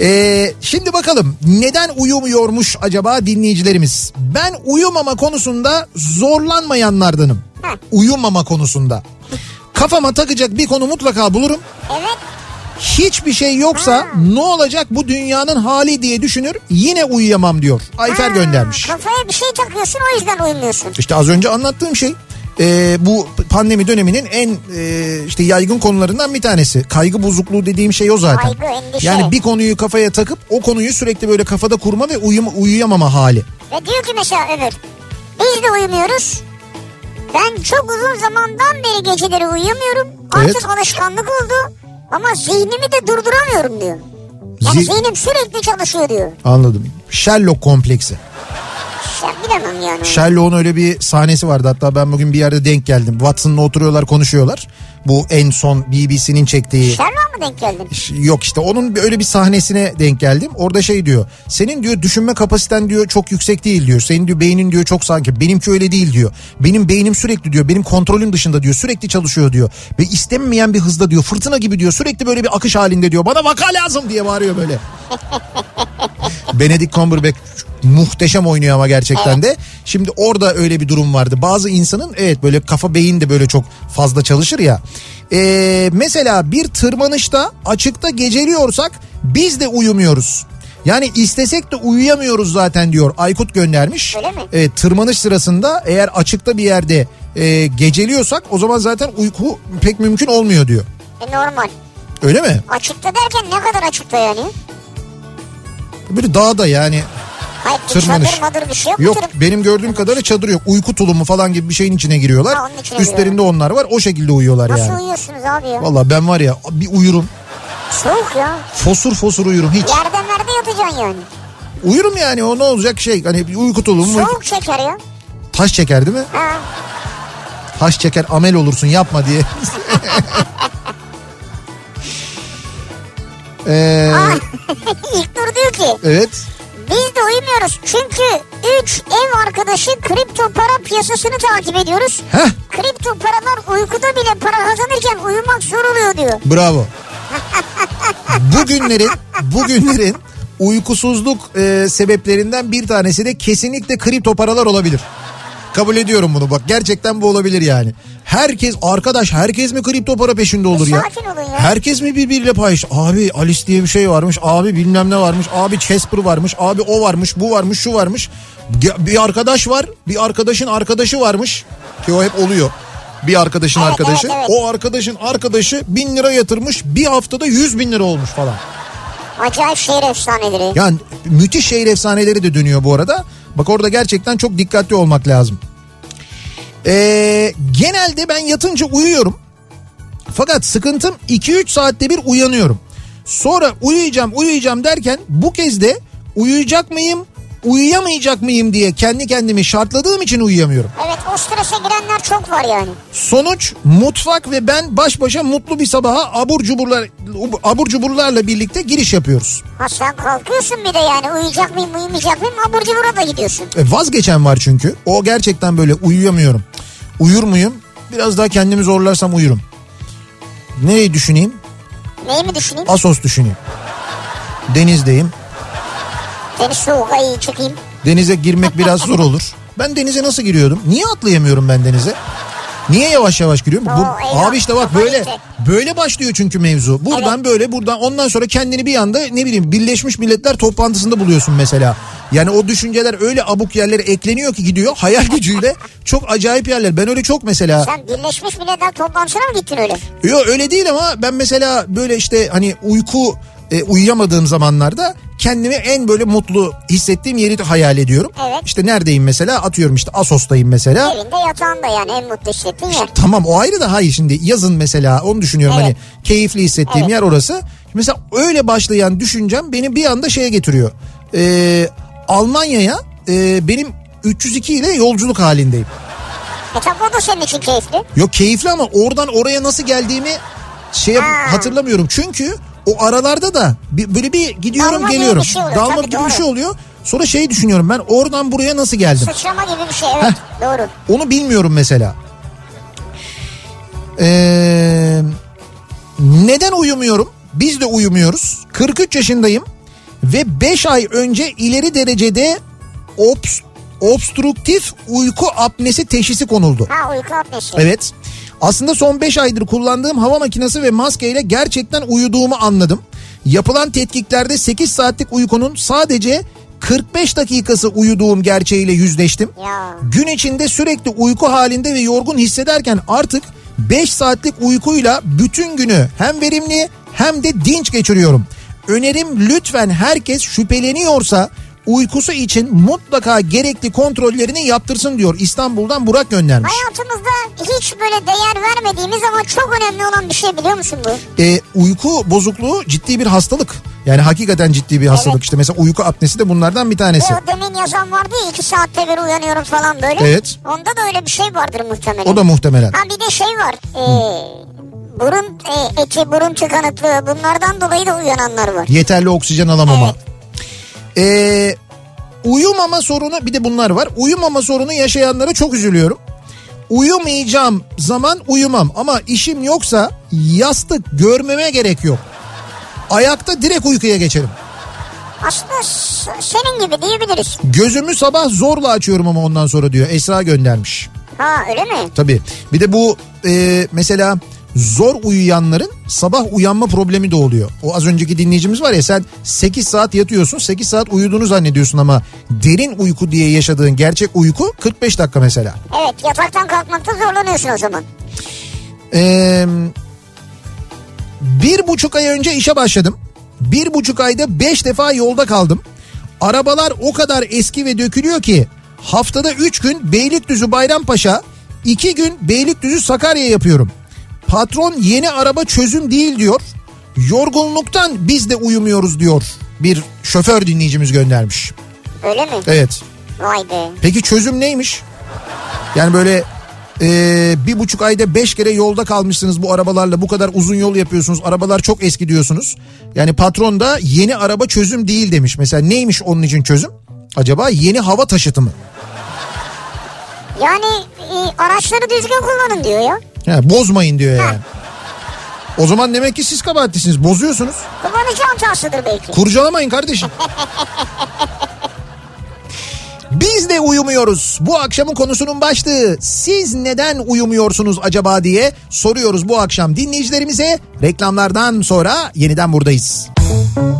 Ee, şimdi bakalım neden uyumuyormuş acaba dinleyicilerimiz? Ben uyumama konusunda zorlanmayanlardanım. Heh. Uyumama konusunda. Kafama takacak bir konu mutlaka bulurum. Evet. Hiçbir şey yoksa ne olacak bu dünyanın hali diye düşünür yine uyuyamam diyor. Ayfer Ha, göndermiş. Kafaya bir şey takıyorsun o yüzden uyumuyorsun. İşte az önce anlattığım şey e, bu pandemi döneminin en e, işte yaygın konularından bir tanesi. Kaygı bozukluğu dediğim şey o zaten. Kaygı, endişe. Yani bir konuyu kafaya takıp o konuyu sürekli böyle kafada kurma ve uyuma, uyuyamama hali. Ve diyor ki mesela Ömür. Biz de uyumuyoruz. Ben çok uzun zamandan beri geceleri uyuyamıyorum. Artık Evet. alışkanlık oldu. Ama zihnimi de durduramıyorum diyor. Yani Zi- zihnim sürekli çalışıyor diyor. Anladım. Sherlock kompleksi. Ya bilemem yani. Sherlock'un öyle bir sahnesi vardı. Hatta ben bugün bir yerde denk geldim. Watson'la oturuyorlar konuşuyorlar. Bu en son BBC'nin çektiği Sherlock mı denk geldin? Yok işte onun öyle bir sahnesine denk geldim. Orada şey diyor. Senin diyor düşünme kapasiten diyor çok yüksek değil diyor. Senin diyor beynin diyor çok sanki. Benimki öyle değil diyor. Benim beynim sürekli diyor benim kontrolüm dışında diyor. Sürekli çalışıyor diyor. Ve istenmeyen bir hızda diyor. Fırtına gibi diyor. Sürekli böyle bir akış halinde diyor. Bana vaka lazım diye bağırıyor böyle. Benedict Cumberbatch muhteşem oynuyor ama gerçekten de. Şimdi orada öyle bir durum vardı. Bazı insanın evet böyle kafa beyin de böyle çok fazla çalışır ya. Ee, mesela bir tırmanışta açıkta geceliyorsak biz de uyumuyoruz. Yani istesek de uyuyamıyoruz zaten diyor Aykut göndermiş. Öyle mi? Evet, tırmanış sırasında eğer açıkta bir yerde e, geceliyorsak o zaman zaten uyku pek mümkün olmuyor diyor. E normal. Öyle mi? Açıkta derken ne kadar açıkta yani? Böyle dağda yani Hayır Tırmanış. çadır madır bir şey yok, yok mu? Tır- benim gördüğüm kadarıyla çadır yok. Uyku tulumu falan gibi bir şeyin içine giriyorlar. Ha, onun içine Üstlerinde onlar var o şekilde uyuyorlar Nasıl yani. uyuyorsunuz abi ya? Valla ben var ya bir uyurum Soğuk ya. fosur fosur uyurum hiç. Yerde merde yatacaksın yani. Uyurum yani o ne olacak şey hani bir uyku tulumu uyku- Soğuk çeker ya. taş çeker değil mi? Ha. Taş çeker amel olursun yapma diye. Ee, İlknur diyor ki evet. biz de uyumuyoruz çünkü 3 ev arkadaşı kripto para piyasasını takip ediyoruz. Heh Kripto paralar uykuda bile para kazanırken uyumak zor oluyor diyor. bravo. Bugünlerin bugünlerin uykusuzluk e, sebeplerinden bir tanesi de kesinlikle kripto paralar olabilir. Kabul ediyorum bunu bak gerçekten bu olabilir yani. Herkes arkadaş herkes mi kripto para peşinde olur ya? sakin olun ya. Herkes mi birbiriyle paylaş? Abi Alice diye bir şey varmış. Abi bilmem ne varmış. Abi Casper varmış. Abi o varmış. Bu varmış. Şu varmış. Bir arkadaş var. Bir arkadaşın arkadaşı varmış. Ki o hep oluyor. Bir arkadaşın Evet, arkadaşı. evet, evet. O arkadaşın arkadaşı bin lira yatırmış. Bir haftada yüz bin lira olmuş falan. Acayip şehir efsaneleri. Yani müthiş şehir efsaneleri de dönüyor bu arada. Bak orada gerçekten çok dikkatli olmak lazım. Ee, genelde ben yatınca uyuyorum. Fakat sıkıntım 2-3 saatte bir uyanıyorum. Sonra uyuyacağım uyuyacağım derken bu kez de uyuyacak mıyım uyuyamayacak mıyım diye kendi kendimi şartladığım için uyuyamıyorum. Evet o strese girenler çok var yani. Sonuç mutfak ve ben baş başa mutlu bir sabaha abur cuburlar abur cuburlarla birlikte giriş yapıyoruz. Ha sen kalkıyorsun bir de yani uyuyacak mıyım uyumayacak mıyım abur cubura da gidiyorsun. E, vazgeçen var çünkü. O gerçekten böyle uyuyamıyorum. Uyur muyum? Biraz daha kendimi zorlarsam uyurum. Nereyi düşüneyim? Neyi mi düşüneyim? Asos düşüneyim. Denizdeyim. Seni soğuğa iyi çıkayım. Denize girmek biraz zor olur. Ben denize nasıl giriyordum? Niye atlayamıyorum ben denize? Niye yavaş yavaş giriyorum? Oo, Bu, eyvah. abi işte bak böyle gitti. böyle başlıyor çünkü mevzu. Buradan böyle buradan ondan sonra kendini bir anda ne bileyim Birleşmiş Milletler toplantısında buluyorsun mesela. Yani o düşünceler öyle abuk yerlere ekleniyor ki gidiyor hayal gücüyle çok acayip yerler. Ben öyle çok mesela Sen Birleşmiş Milletler toplantısına mı gittin öyle? Yok öyle değil ama ben mesela böyle işte hani uyku e, uyuyamadığım zamanlarda kendimi en böyle mutlu hissettiğim yeri de hayal ediyorum. Evet. İşte neredeyim mesela atıyorum işte Asos'tayım mesela. Evinde yatağında yani en mutlu hissettiğin yer. Tamam o ayrı da hayır şimdi yazın mesela onu düşünüyorum Evet. hani keyifli hissettiğim Evet. yer orası. Mesela öyle başlayan düşüncem beni bir anda şeye getiriyor. Ee, Almanya'ya e, benim 302 ile yolculuk halindeyim. E tabi o da senin için keyifli. Yok keyifli ama oradan oraya nasıl geldiğimi şey Ha. hatırlamıyorum. Çünkü o aralarda da bir, böyle bir gidiyorum Dalma gibi geliyorum. bir şey oluyor, Dalma gibi doğru. bir şey oluyor. Sonra şey düşünüyorum ben oradan buraya nasıl geldim? Sıçrama gibi bir şey evet doğru. Onu bilmiyorum mesela. Ee, neden uyumuyorum? Biz de uyumuyoruz. 43 yaşındayım ve 5 ay önce ileri derecede obs, obstruktif uyku apnesi teşhisi konuldu. Ha uyku apnesi. Evet. Aslında son 5 aydır kullandığım hava makinesi ve maskeyle gerçekten uyuduğumu anladım. Yapılan tetkiklerde 8 saatlik uykunun sadece 45 dakikası uyuduğum gerçeğiyle yüzleştim. Ya. Gün içinde sürekli uyku halinde ve yorgun hissederken artık 5 saatlik uykuyla bütün günü hem verimli hem de dinç geçiriyorum. Önerim lütfen herkes şüpheleniyorsa uykusu için mutlaka gerekli kontrollerini yaptırsın diyor. İstanbul'dan Burak göndermiş. Hayatımızda hiç böyle değer vermediğimiz ama çok önemli olan bir şey biliyor musun bu? E, uyku bozukluğu ciddi bir hastalık. Yani hakikaten ciddi bir hastalık. Evet. İşte mesela uyku apnesi de bunlardan bir tanesi. E o demin yazan vardı ya iki saatte bir uyanıyorum falan böyle. Evet. Onda da öyle bir şey vardır muhtemelen. O da muhtemelen. Ha bir de şey var. E, burun e, eti, burun tıkanıklığı bunlardan dolayı da uyananlar var. Yeterli oksijen alamama. Evet. Ee, uyumama sorunu bir de bunlar var. Uyumama sorunu yaşayanlara çok üzülüyorum. Uyumayacağım zaman uyumam ama işim yoksa yastık görmeme gerek yok. Ayakta direkt uykuya geçerim. Aslında senin gibi diyebiliriz. Gözümü sabah zorla açıyorum ama ondan sonra diyor. Esra göndermiş. Ha öyle mi? Tabii. Bir de bu e, mesela zor uyuyanların sabah uyanma problemi de oluyor. O az önceki dinleyicimiz var ya sen 8 saat yatıyorsun 8 saat uyuduğunu zannediyorsun ama derin uyku diye yaşadığın gerçek uyku 45 dakika mesela. Evet yataktan kalkmakta zorlanıyorsun o zaman. Ee, bir buçuk ay önce işe başladım. Bir buçuk ayda beş defa yolda kaldım. Arabalar o kadar eski ve dökülüyor ki haftada üç gün Beylikdüzü Bayrampaşa, iki gün Beylikdüzü Sakarya yapıyorum. Patron yeni araba çözüm değil diyor. Yorgunluktan biz de uyumuyoruz diyor. Bir şoför dinleyicimiz göndermiş. Öyle mi? Evet. Vay be. Peki çözüm neymiş? Yani böyle e, bir buçuk ayda beş kere yolda kalmışsınız bu arabalarla bu kadar uzun yol yapıyorsunuz arabalar çok eski diyorsunuz. Yani patron da yeni araba çözüm değil demiş. Mesela neymiş onun için çözüm? Acaba yeni hava taşıtı mı? Yani e, araçları düzgün kullanın diyor ya. Ha, bozmayın diyor yani. O zaman demek ki siz kabahatlisiniz bozuyorsunuz. Kullanıcı hatasıdır belki. Kurcalamayın kardeşim. Biz de uyumuyoruz. Bu akşamın konusunun başlığı siz neden uyumuyorsunuz acaba diye soruyoruz bu akşam dinleyicilerimize. Reklamlardan sonra yeniden buradayız. Kafa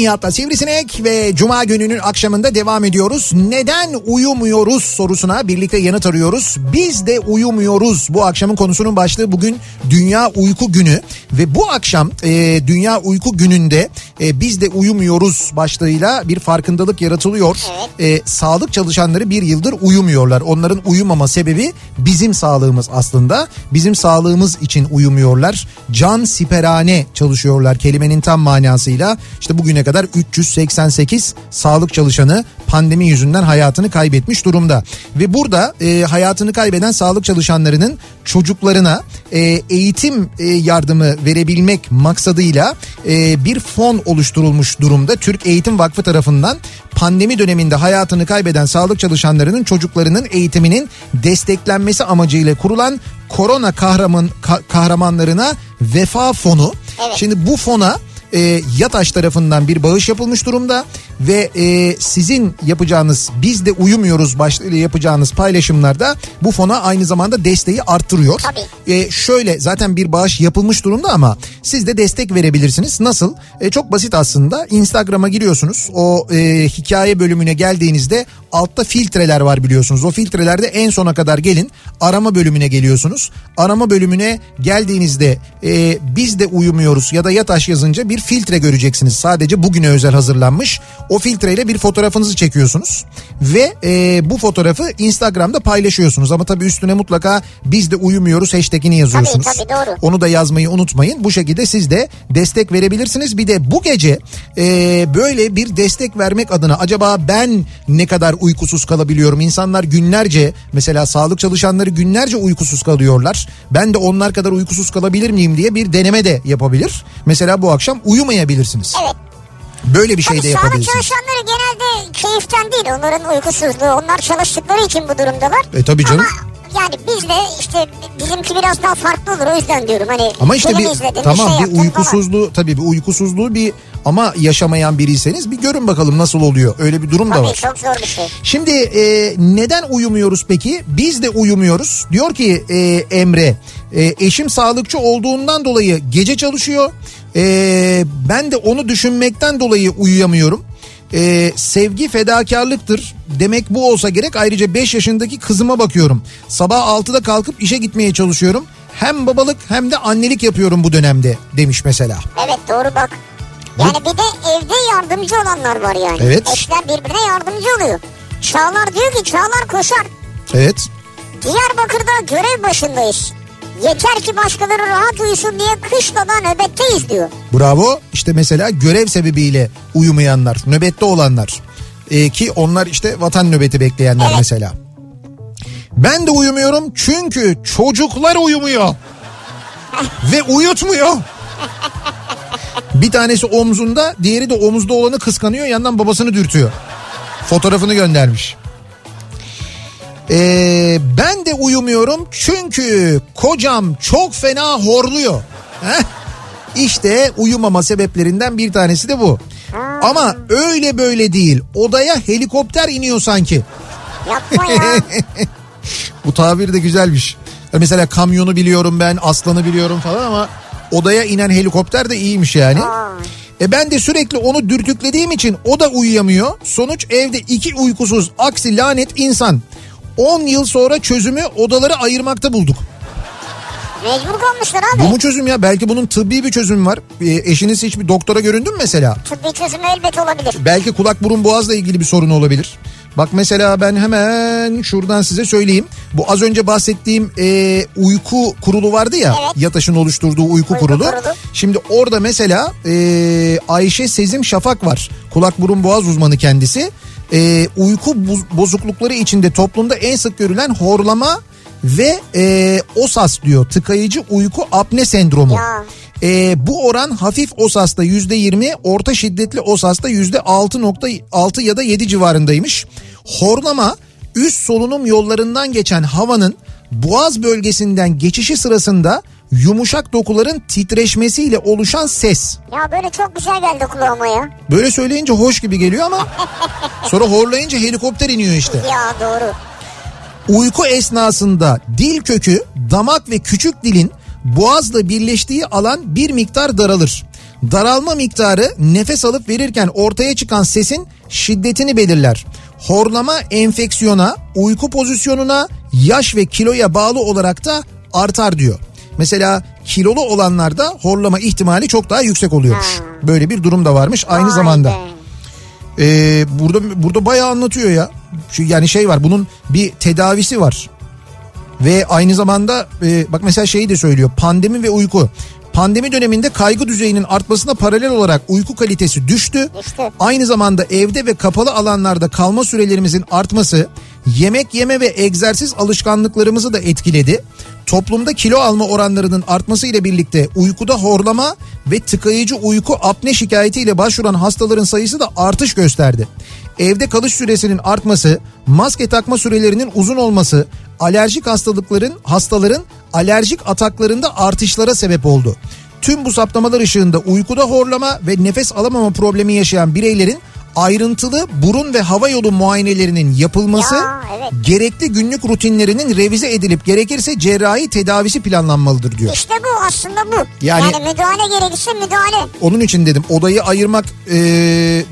Nihat'la Sivrisinek ve Cuma gününün akşamında devam ediyoruz. Neden uyumuyoruz sorusuna birlikte yanıt arıyoruz. Biz de uyumuyoruz. Bu akşamın konusunun başlığı bugün Dünya Uyku Günü. Ve bu akşam e, Dünya Uyku Günü'nde e, biz de uyumuyoruz başlığıyla bir farkındalık yaratılıyor. E, sağlık çalışanları bir yıldır uyumuyorlar. Onların uyumama sebebi bizim sağlığımız aslında. Bizim sağlığımız için uyumuyorlar. Can siperane çalışıyorlar kelimenin tam manasıyla. İşte bugüne kadar 388 sağlık çalışanı pandemi yüzünden hayatını kaybetmiş durumda. Ve burada e, hayatını kaybeden sağlık çalışanlarının çocuklarına e, eğitim e, yardımı verebilmek maksadıyla e, bir fon oluşturulmuş durumda. Türk Eğitim Vakfı tarafından pandemi döneminde hayatını kaybeden sağlık çalışanlarının çocuklarının eğitiminin desteklenmesi amacıyla kurulan korona kahraman ka- kahramanlarına vefa fonu. Evet. Şimdi bu fona e, YATAŞ tarafından bir bağış yapılmış durumda ve e, sizin yapacağınız biz de uyumuyoruz başlığıyla yapacağınız paylaşımlarda bu fona aynı zamanda desteği arttırıyor. Tabii. E, şöyle zaten bir bağış yapılmış durumda ama siz de destek verebilirsiniz. Nasıl? E, çok basit aslında. Instagram'a giriyorsunuz. O e, hikaye bölümüne geldiğinizde altta filtreler var biliyorsunuz. O filtrelerde en sona kadar gelin. Arama bölümüne geliyorsunuz. Arama bölümüne geldiğinizde e, biz de uyumuyoruz ya da yataş yazınca bir filtre göreceksiniz. Sadece bugüne özel hazırlanmış. O filtreyle bir fotoğrafınızı çekiyorsunuz ve e, bu fotoğrafı Instagram'da paylaşıyorsunuz. Ama tabii üstüne mutlaka biz de uyumuyoruz hashtagini yazıyorsunuz. Tabii, tabii, doğru. Onu da yazmayı unutmayın. Bu şekilde siz de destek verebilirsiniz. Bir de bu gece e, böyle bir destek vermek adına acaba ben ne kadar uykusuz kalabiliyorum? İnsanlar günlerce mesela sağlık çalışanları günlerce uykusuz kalıyorlar. Ben de onlar kadar uykusuz kalabilir miyim diye bir deneme de yapabilir. Mesela bu akşam uyumayabilirsiniz. Evet. Böyle bir şey de sağlık yapabilirsiniz. çalışanları genelde keyiften değil onların uykusuzluğu. Onlar çalıştıkları için bu durumdalar. E tabii canım. Ama yani biz de işte bizimki biraz daha farklı olur o yüzden diyorum. Hani Ama işte bir izledin, tamam şey bir yaptın falan. uykusuzluğu tabii bir uykusuzluğu bir ama yaşamayan biriyseniz bir görün bakalım nasıl oluyor. Öyle bir durum da Tabii var. çok zor bir şey. Şimdi e, neden uyumuyoruz peki? Biz de uyumuyoruz. Diyor ki e, Emre e, eşim sağlıkçı olduğundan dolayı gece çalışıyor. E, ben de onu düşünmekten dolayı uyuyamıyorum. E, sevgi fedakarlıktır. Demek bu olsa gerek. Ayrıca 5 yaşındaki kızıma bakıyorum. Sabah 6'da kalkıp işe gitmeye çalışıyorum. Hem babalık hem de annelik yapıyorum bu dönemde demiş mesela. Evet doğru bak. Yani bir de evde yardımcı olanlar var yani. Evet. Eşler birbirine yardımcı oluyor. Çağlar diyor ki Çağlar koşar. Evet. Diyarbakır'da görev başındayız. Yeter ki başkaları rahat uyusun diye kışlada nöbetteyiz diyor. Bravo. İşte mesela görev sebebiyle uyumayanlar, nöbette olanlar. Ee, ki onlar işte vatan nöbeti bekleyenler Evet. mesela. Ben de uyumuyorum çünkü çocuklar uyumuyor. Ve uyutmuyor. Bir tanesi omzunda, diğeri de omuzda olanı kıskanıyor, yandan babasını dürtüyor. Fotoğrafını göndermiş. Ee, ben de uyumuyorum çünkü kocam çok fena horluyor. Heh. İşte uyumama sebeplerinden bir tanesi de bu. Ama öyle böyle değil. Odaya helikopter iniyor sanki. Yapma ya. Bu tabir de güzelmiş. Mesela kamyonu biliyorum ben, aslanı biliyorum falan ama odaya inen helikopter de iyiymiş yani. E ben de sürekli onu dürtüklediğim için o da uyuyamıyor. Sonuç evde iki uykusuz aksi lanet insan. 10 yıl sonra çözümü odaları ayırmakta bulduk. Mecbur kalmışlar Bu abi. mu çözüm ya? Belki bunun tıbbi bir çözümü var. E, eşiniz hiçbir doktora göründü mü mesela? Tıbbi çözümü elbet olabilir. Belki kulak burun boğazla ilgili bir sorun olabilir. Bak mesela ben hemen şuradan size söyleyeyim. Bu az önce bahsettiğim e, uyku kurulu vardı ya. Evet. Yataş'ın oluşturduğu uyku, Uyku kurulu. kurulu. Şimdi orada mesela e, Ayşe Sezim Şafak var. Kulak burun boğaz uzmanı kendisi. E, uyku boz- bozuklukları içinde toplumda en sık görülen horlama ve e, OSAS diyor. Tıkayıcı uyku apne sendromu. Ya. Ee, bu oran hafif OSAS'ta yüzde yirmi, orta şiddetli OSAS'ta yüzde altı nokta altı ya da yedi civarındaymış. Horlama üst solunum yollarından geçen havanın boğaz bölgesinden geçişi sırasında yumuşak dokuların titreşmesiyle oluşan ses. Ya böyle çok güzel geldi kulağıma ya. Böyle söyleyince hoş gibi geliyor ama sonra horlayınca helikopter iniyor işte. Ya doğru. Uyku esnasında dil kökü, damak ve küçük dilin boğazla birleştiği alan bir miktar daralır. Daralma miktarı nefes alıp verirken ortaya çıkan sesin şiddetini belirler. Horlama enfeksiyona, uyku pozisyonuna, yaş ve kiloya bağlı olarak da artar diyor. Mesela kilolu olanlarda horlama ihtimali çok daha yüksek oluyormuş. Böyle bir durum da varmış aynı Vay zamanda. be. Ee, burada burada bayağı anlatıyor ya. Şu yani şey var bunun bir tedavisi var. Ve aynı zamanda e, bak mesela şeyi de söylüyor. Pandemi ve uyku. Pandemi döneminde kaygı düzeyinin artmasına paralel olarak uyku kalitesi düştü. Düştü. Aynı zamanda evde ve kapalı alanlarda kalma sürelerimizin artması yemek yeme ve egzersiz alışkanlıklarımızı da etkiledi. Toplumda kilo alma oranlarının artması ile birlikte uykuda horlama ve tıkayıcı uyku apne şikayetiyle başvuran hastaların sayısı da artış gösterdi. Evde kalış süresinin artması, maske takma sürelerinin uzun olması, alerjik hastalıkların hastaların alerjik ataklarında artışlara sebep oldu. Tüm bu saptamalar ışığında uykuda horlama ve nefes alamama problemi yaşayan bireylerin ayrıntılı burun ve hava yolu muayenelerinin yapılması, Ya, evet. gerekli günlük rutinlerinin revize edilip gerekirse cerrahi tedavisi planlanmalıdır diyor. İşte bu aslında bu. Yani- Yani, müdahale gerekirse müdahale. Onun için dedim odayı ayırmak eee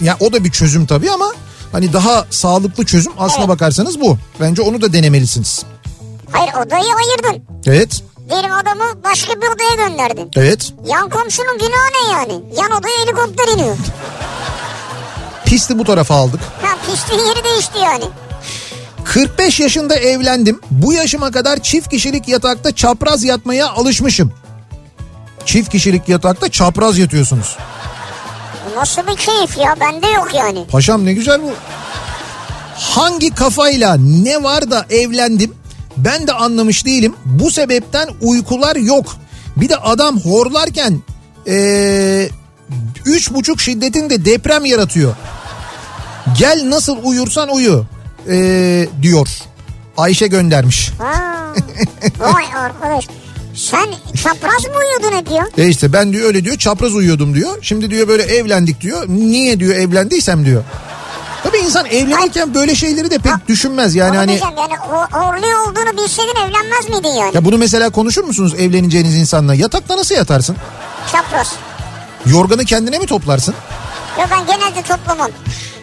ya o da bir çözüm tabii ama hani daha sağlıklı çözüm aslına Evet. bakarsanız bu. Bence onu da denemelisiniz. Hayır odayı ayırdın. Evet. Diyelim adamı başka bir odaya gönderdin. Evet. Yan komşunun günahı ne yani? Yan odaya helikopter iniyor. Pisti bu tarafa aldık. Ha pisliğin yeri değişti yani. 45 yaşında evlendim. Bu yaşıma kadar çift kişilik yatakta çapraz yatmaya alışmışım. Çift kişilik yatakta çapraz yatıyorsunuz. Nasıl bir keyif ya? Bende yok yani. Paşam ne güzel bu. Hangi kafayla ne var da evlendim ben de anlamış değilim. Bu sebepten uykular yok. Bir de adam horlarken ee, üç buçuk şiddetinde deprem yaratıyor. Gel nasıl uyursan uyu ee, diyor. Ayşe göndermiş. Ha. Vay arkadaş. Sen çapraz mı uyuyordun hep ya? E işte ben diyor öyle diyor çapraz uyuyordum diyor. Şimdi diyor böyle evlendik diyor. Niye diyor evlendiysem diyor. Tabii insan evlenirken böyle şeyleri de pek düşünmez yani hani. diyeceğim yani o, horluyor olduğunu bilseydin evlenmez miydin yani? Ya bunu mesela konuşur musunuz evleneceğiniz insanla? Yatakta nasıl yatarsın? Çapraz. Yorganı kendine mi toplarsın? Yok ben genelde toplamam.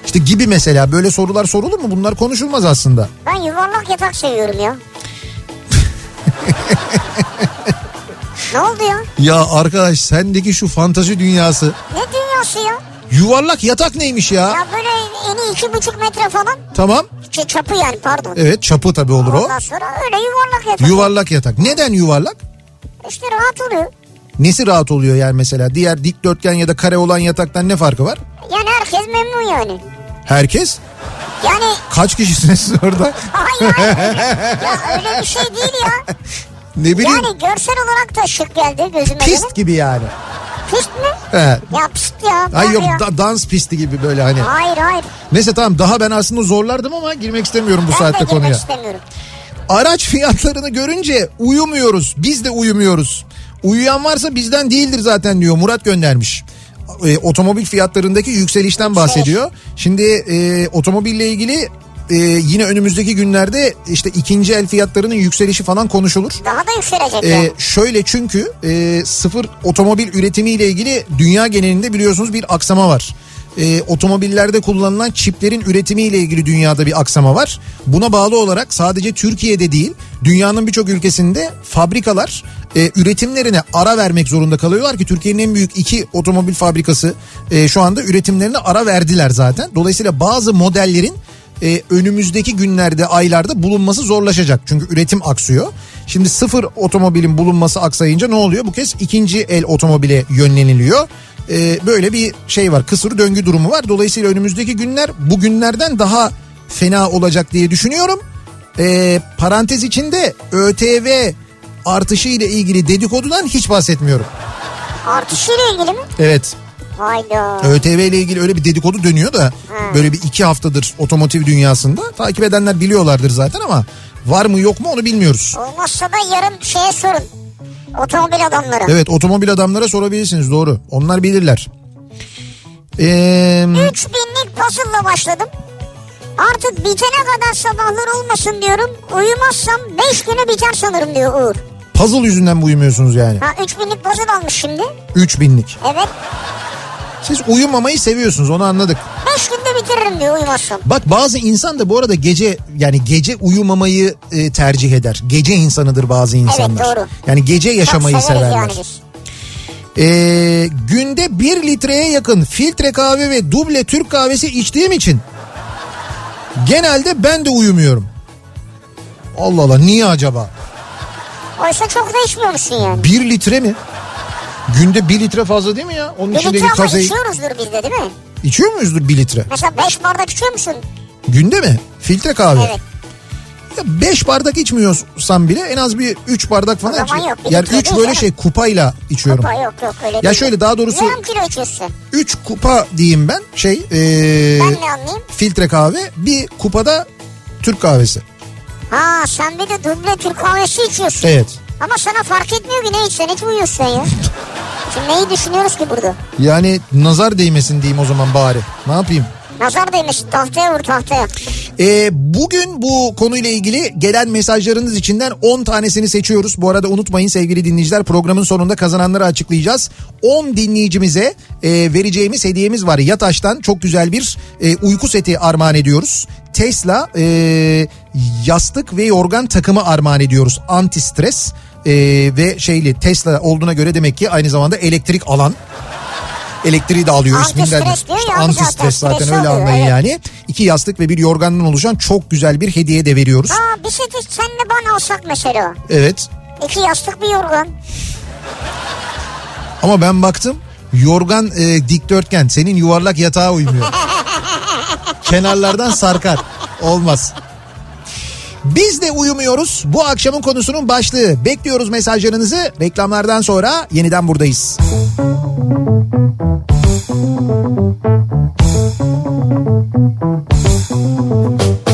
İşte gibi mesela böyle sorular sorulur mu? Bunlar konuşulmaz aslında. Ben yuvarlak yatak seviyorum ya. ne oldu ya? Ya arkadaş sendeki şu fantazi dünyası. Ne dünyası ya? Yuvarlak yatak neymiş ya? Ya böyle eni iki buçuk metre falan. Tamam. Ç- çapı yani pardon. Evet çapı tabii olur o. Ondan sonra öyle yuvarlak yatak. Yuvarlak yatak. Neden yuvarlak? İşte rahat oluyor. Nesi rahat oluyor yani mesela? Diğer dikdörtgen ya da kare olan yataktan ne farkı var? Yani herkes memnun yani. Herkes. Yani Kaç kişisiniz orada? hayır hayır. ya öyle bir şey değil ya. Ne bileyim. Yani görsel olarak da şık geldi gözüme. Pist benim. gibi yani. Pist mi? He. Ya pist ya. Ay bak yok ya. da- dans pisti gibi böyle hani. Hayır hayır. Neyse tamam daha ben aslında zorlardım ama girmek istemiyorum bu Ben saatte de girmek konuya. istemiyorum. Araç fiyatlarını görünce uyumuyoruz. Biz de uyumuyoruz. Uyuyan varsa bizden değildir zaten diyor Murat göndermiş. E, otomobil fiyatlarındaki yükselişten bahsediyor. Şimdi e, otomobille ilgili e, yine önümüzdeki günlerde işte ikinci el fiyatlarının yükselişi falan konuşulur. Daha da yükselecek E, şöyle çünkü e, sıfır otomobil üretimiyle ilgili dünya genelinde biliyorsunuz bir aksama var. E, otomobillerde kullanılan çiplerin üretimiyle ilgili dünyada bir aksama var. Buna bağlı olarak sadece Türkiye'de değil dünyanın birçok ülkesinde fabrikalar e, üretimlerine ara vermek zorunda kalıyorlar ki Türkiye'nin en büyük iki otomobil fabrikası e, şu anda üretimlerine ara verdiler zaten. Dolayısıyla bazı modellerin e, önümüzdeki günlerde aylarda bulunması zorlaşacak. Çünkü üretim aksıyor. Şimdi sıfır otomobilin bulunması aksayınca ne oluyor? Bu kez ikinci el otomobile yönleniliyor. E, böyle bir şey var kısır döngü durumu var. Dolayısıyla önümüzdeki günler bugünlerden daha fena olacak diye düşünüyorum. E, parantez içinde ÖTV artışı ile ilgili dedikodudan hiç bahsetmiyorum. Artışıyla ilgili mi? Evet. Hayda. ÖTV ile ilgili öyle bir dedikodu dönüyor da böyle bir iki haftadır otomotiv dünyasında takip edenler biliyorlardır zaten ama var mı yok mu onu bilmiyoruz. Olmazsa da yarın şeye sorun. Otomobil adamları. Evet otomobil adamlara sorabilirsiniz doğru onlar bilirler. Ee, 3 binlik puzzle'la başladım. Artık bitene kadar sabahlar olmasın diyorum. Uyumazsam 5 güne biter sanırım diyor Uğur. puzzle yüzünden mi uyumuyorsunuz yani? Ha 3 binlik puzzle almış şimdi. 3000'lik. Evet. Siz uyumamayı seviyorsunuz onu anladık. 5 günde bitiririm diyor uyumazsam. Bak bazı insan da bu arada gece yani gece uyumamayı e, tercih eder. Gece insanıdır bazı insanlar. doğru. Yani gece yaşamayı Çok severler. yani biz. Ee, günde bir litreye yakın filtre kahve ve duble Türk kahvesi içtiğim için genelde ben de uyumuyorum. Allah Allah niye acaba? Oysa çok da içmiyormuşsun yani. Bir litre mi? Günde bir litre fazla değil mi ya? Onun Bir litre ama kazeyi... içiyoruzdur biz de değil mi? İçiyor muyuzdur bir litre? Mesela 5 bardak içiyor musun? Günde mi? Filtre kahve. Evet. Ya beş bardak içmiyorsam bile en az bir üç bardak falan O yok, Yani litre üç değil böyle canım. şey kupayla içiyorum. Kupa yok yok öyle Ya değil. şöyle daha doğrusu Yarım kilo içiyorsun. üç kupa diyeyim ben şey ee, Ben ne anlayayım? filtre kahve bir kupada Türk kahvesi. Ha sen bir de duble Türk kahvesi içiyorsun. Evet. Ama sana fark etmiyor ki ne içsen hiç uyuyorsun ya. Şimdi neyi düşünüyoruz ki burada? Yani nazar değmesin diyeyim o zaman bari. Ne yapayım? Nazar değmiş tahtaya vur tahtaya. Ee, bugün bu konuyla ilgili gelen mesajlarınız içinden 10 tanesini seçiyoruz. Bu arada unutmayın sevgili dinleyiciler programın sonunda kazananları açıklayacağız. 10 dinleyicimize e, vereceğimiz hediyemiz var. Yataş'tan çok güzel bir e, uyku seti armağan ediyoruz. Tesla e, yastık ve yorgan takımı armağan ediyoruz. Anti stres e, ve şeyli Tesla olduğuna göre demek ki aynı zamanda elektrik alan. Elektriği de alıyor Anti isminden. stres diyor İşte anti zaten, stres zaten öyle alıyor, anlayın evet. yani. İki yastık ve bir yorgandan oluşan çok güzel bir hediye de veriyoruz. Ha bir seti senle bana alsak mesela. Evet. İki yastık bir yorgan. Ama ben baktım yorgan e, dikdörtgen senin yuvarlak yatağa uymuyor. Kenarlardan sarkar. Olmaz. Biz de uyumuyoruz. Bu akşamın konusunun başlığı. Bekliyoruz mesajlarınızı. Reklamlardan sonra yeniden buradayız. Kafa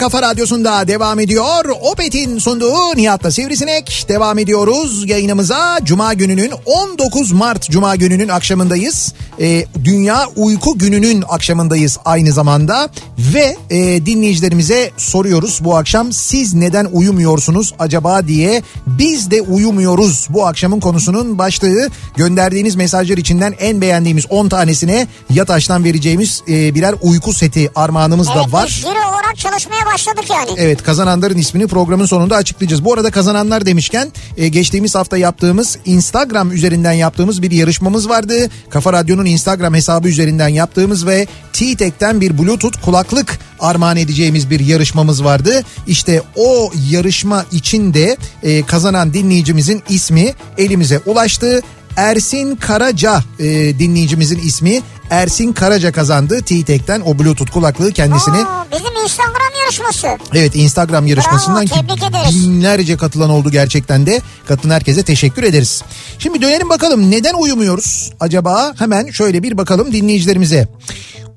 kafa radyosunda devam ediyor. Opet'in sunduğu Nihat'la Sivrisinek. Devam ediyoruz yayınımıza. Cuma gününün 19 Mart Cuma gününün akşamındayız. Ee, Dünya Uyku Günü'nün akşamındayız aynı zamanda. Ve e, dinleyicilerimize soruyoruz bu akşam siz neden uyumuyorsunuz acaba diye. Biz de uyumuyoruz bu akşamın konusunun başlığı. Gönderdiğiniz mesajlar içinden en beğendiğimiz 10 tanesine Yataş'tan vereceğimiz e, birer uyku seti armağanımız da Evet var. biz jüri olarak çalışmaya başladık yani. Evet kazananların ismini programın sonunda açıklayacağız. Bu arada kazananlar demişken e, geçtiğimiz hafta yaptığımız Instagram üzerinden yaptığımız bir yarışmamız vardı. Kafa Radyo'nun Instagram hesabı üzerinden yaptığımız ve T-Tek'ten bir Bluetooth kulaklık armağan edeceğimiz bir yarışmamız vardı. İşte o yarışma için de e, kazanan dinleyicimizin ismi elimize ulaştı. Ersin Karaca e, dinleyicimizin ismi. Ersin Karaca kazandı T-Tek'ten o Bluetooth kulaklığı kendisine. Oo, bizim Instagram yarışması. Evet Instagram yarışmasından Bravo, ki ederiz. binlerce katılan oldu gerçekten de. Katılan herkese teşekkür ederiz. Şimdi dönelim bakalım neden uyumuyoruz acaba? Hemen şöyle bir bakalım dinleyicilerimize.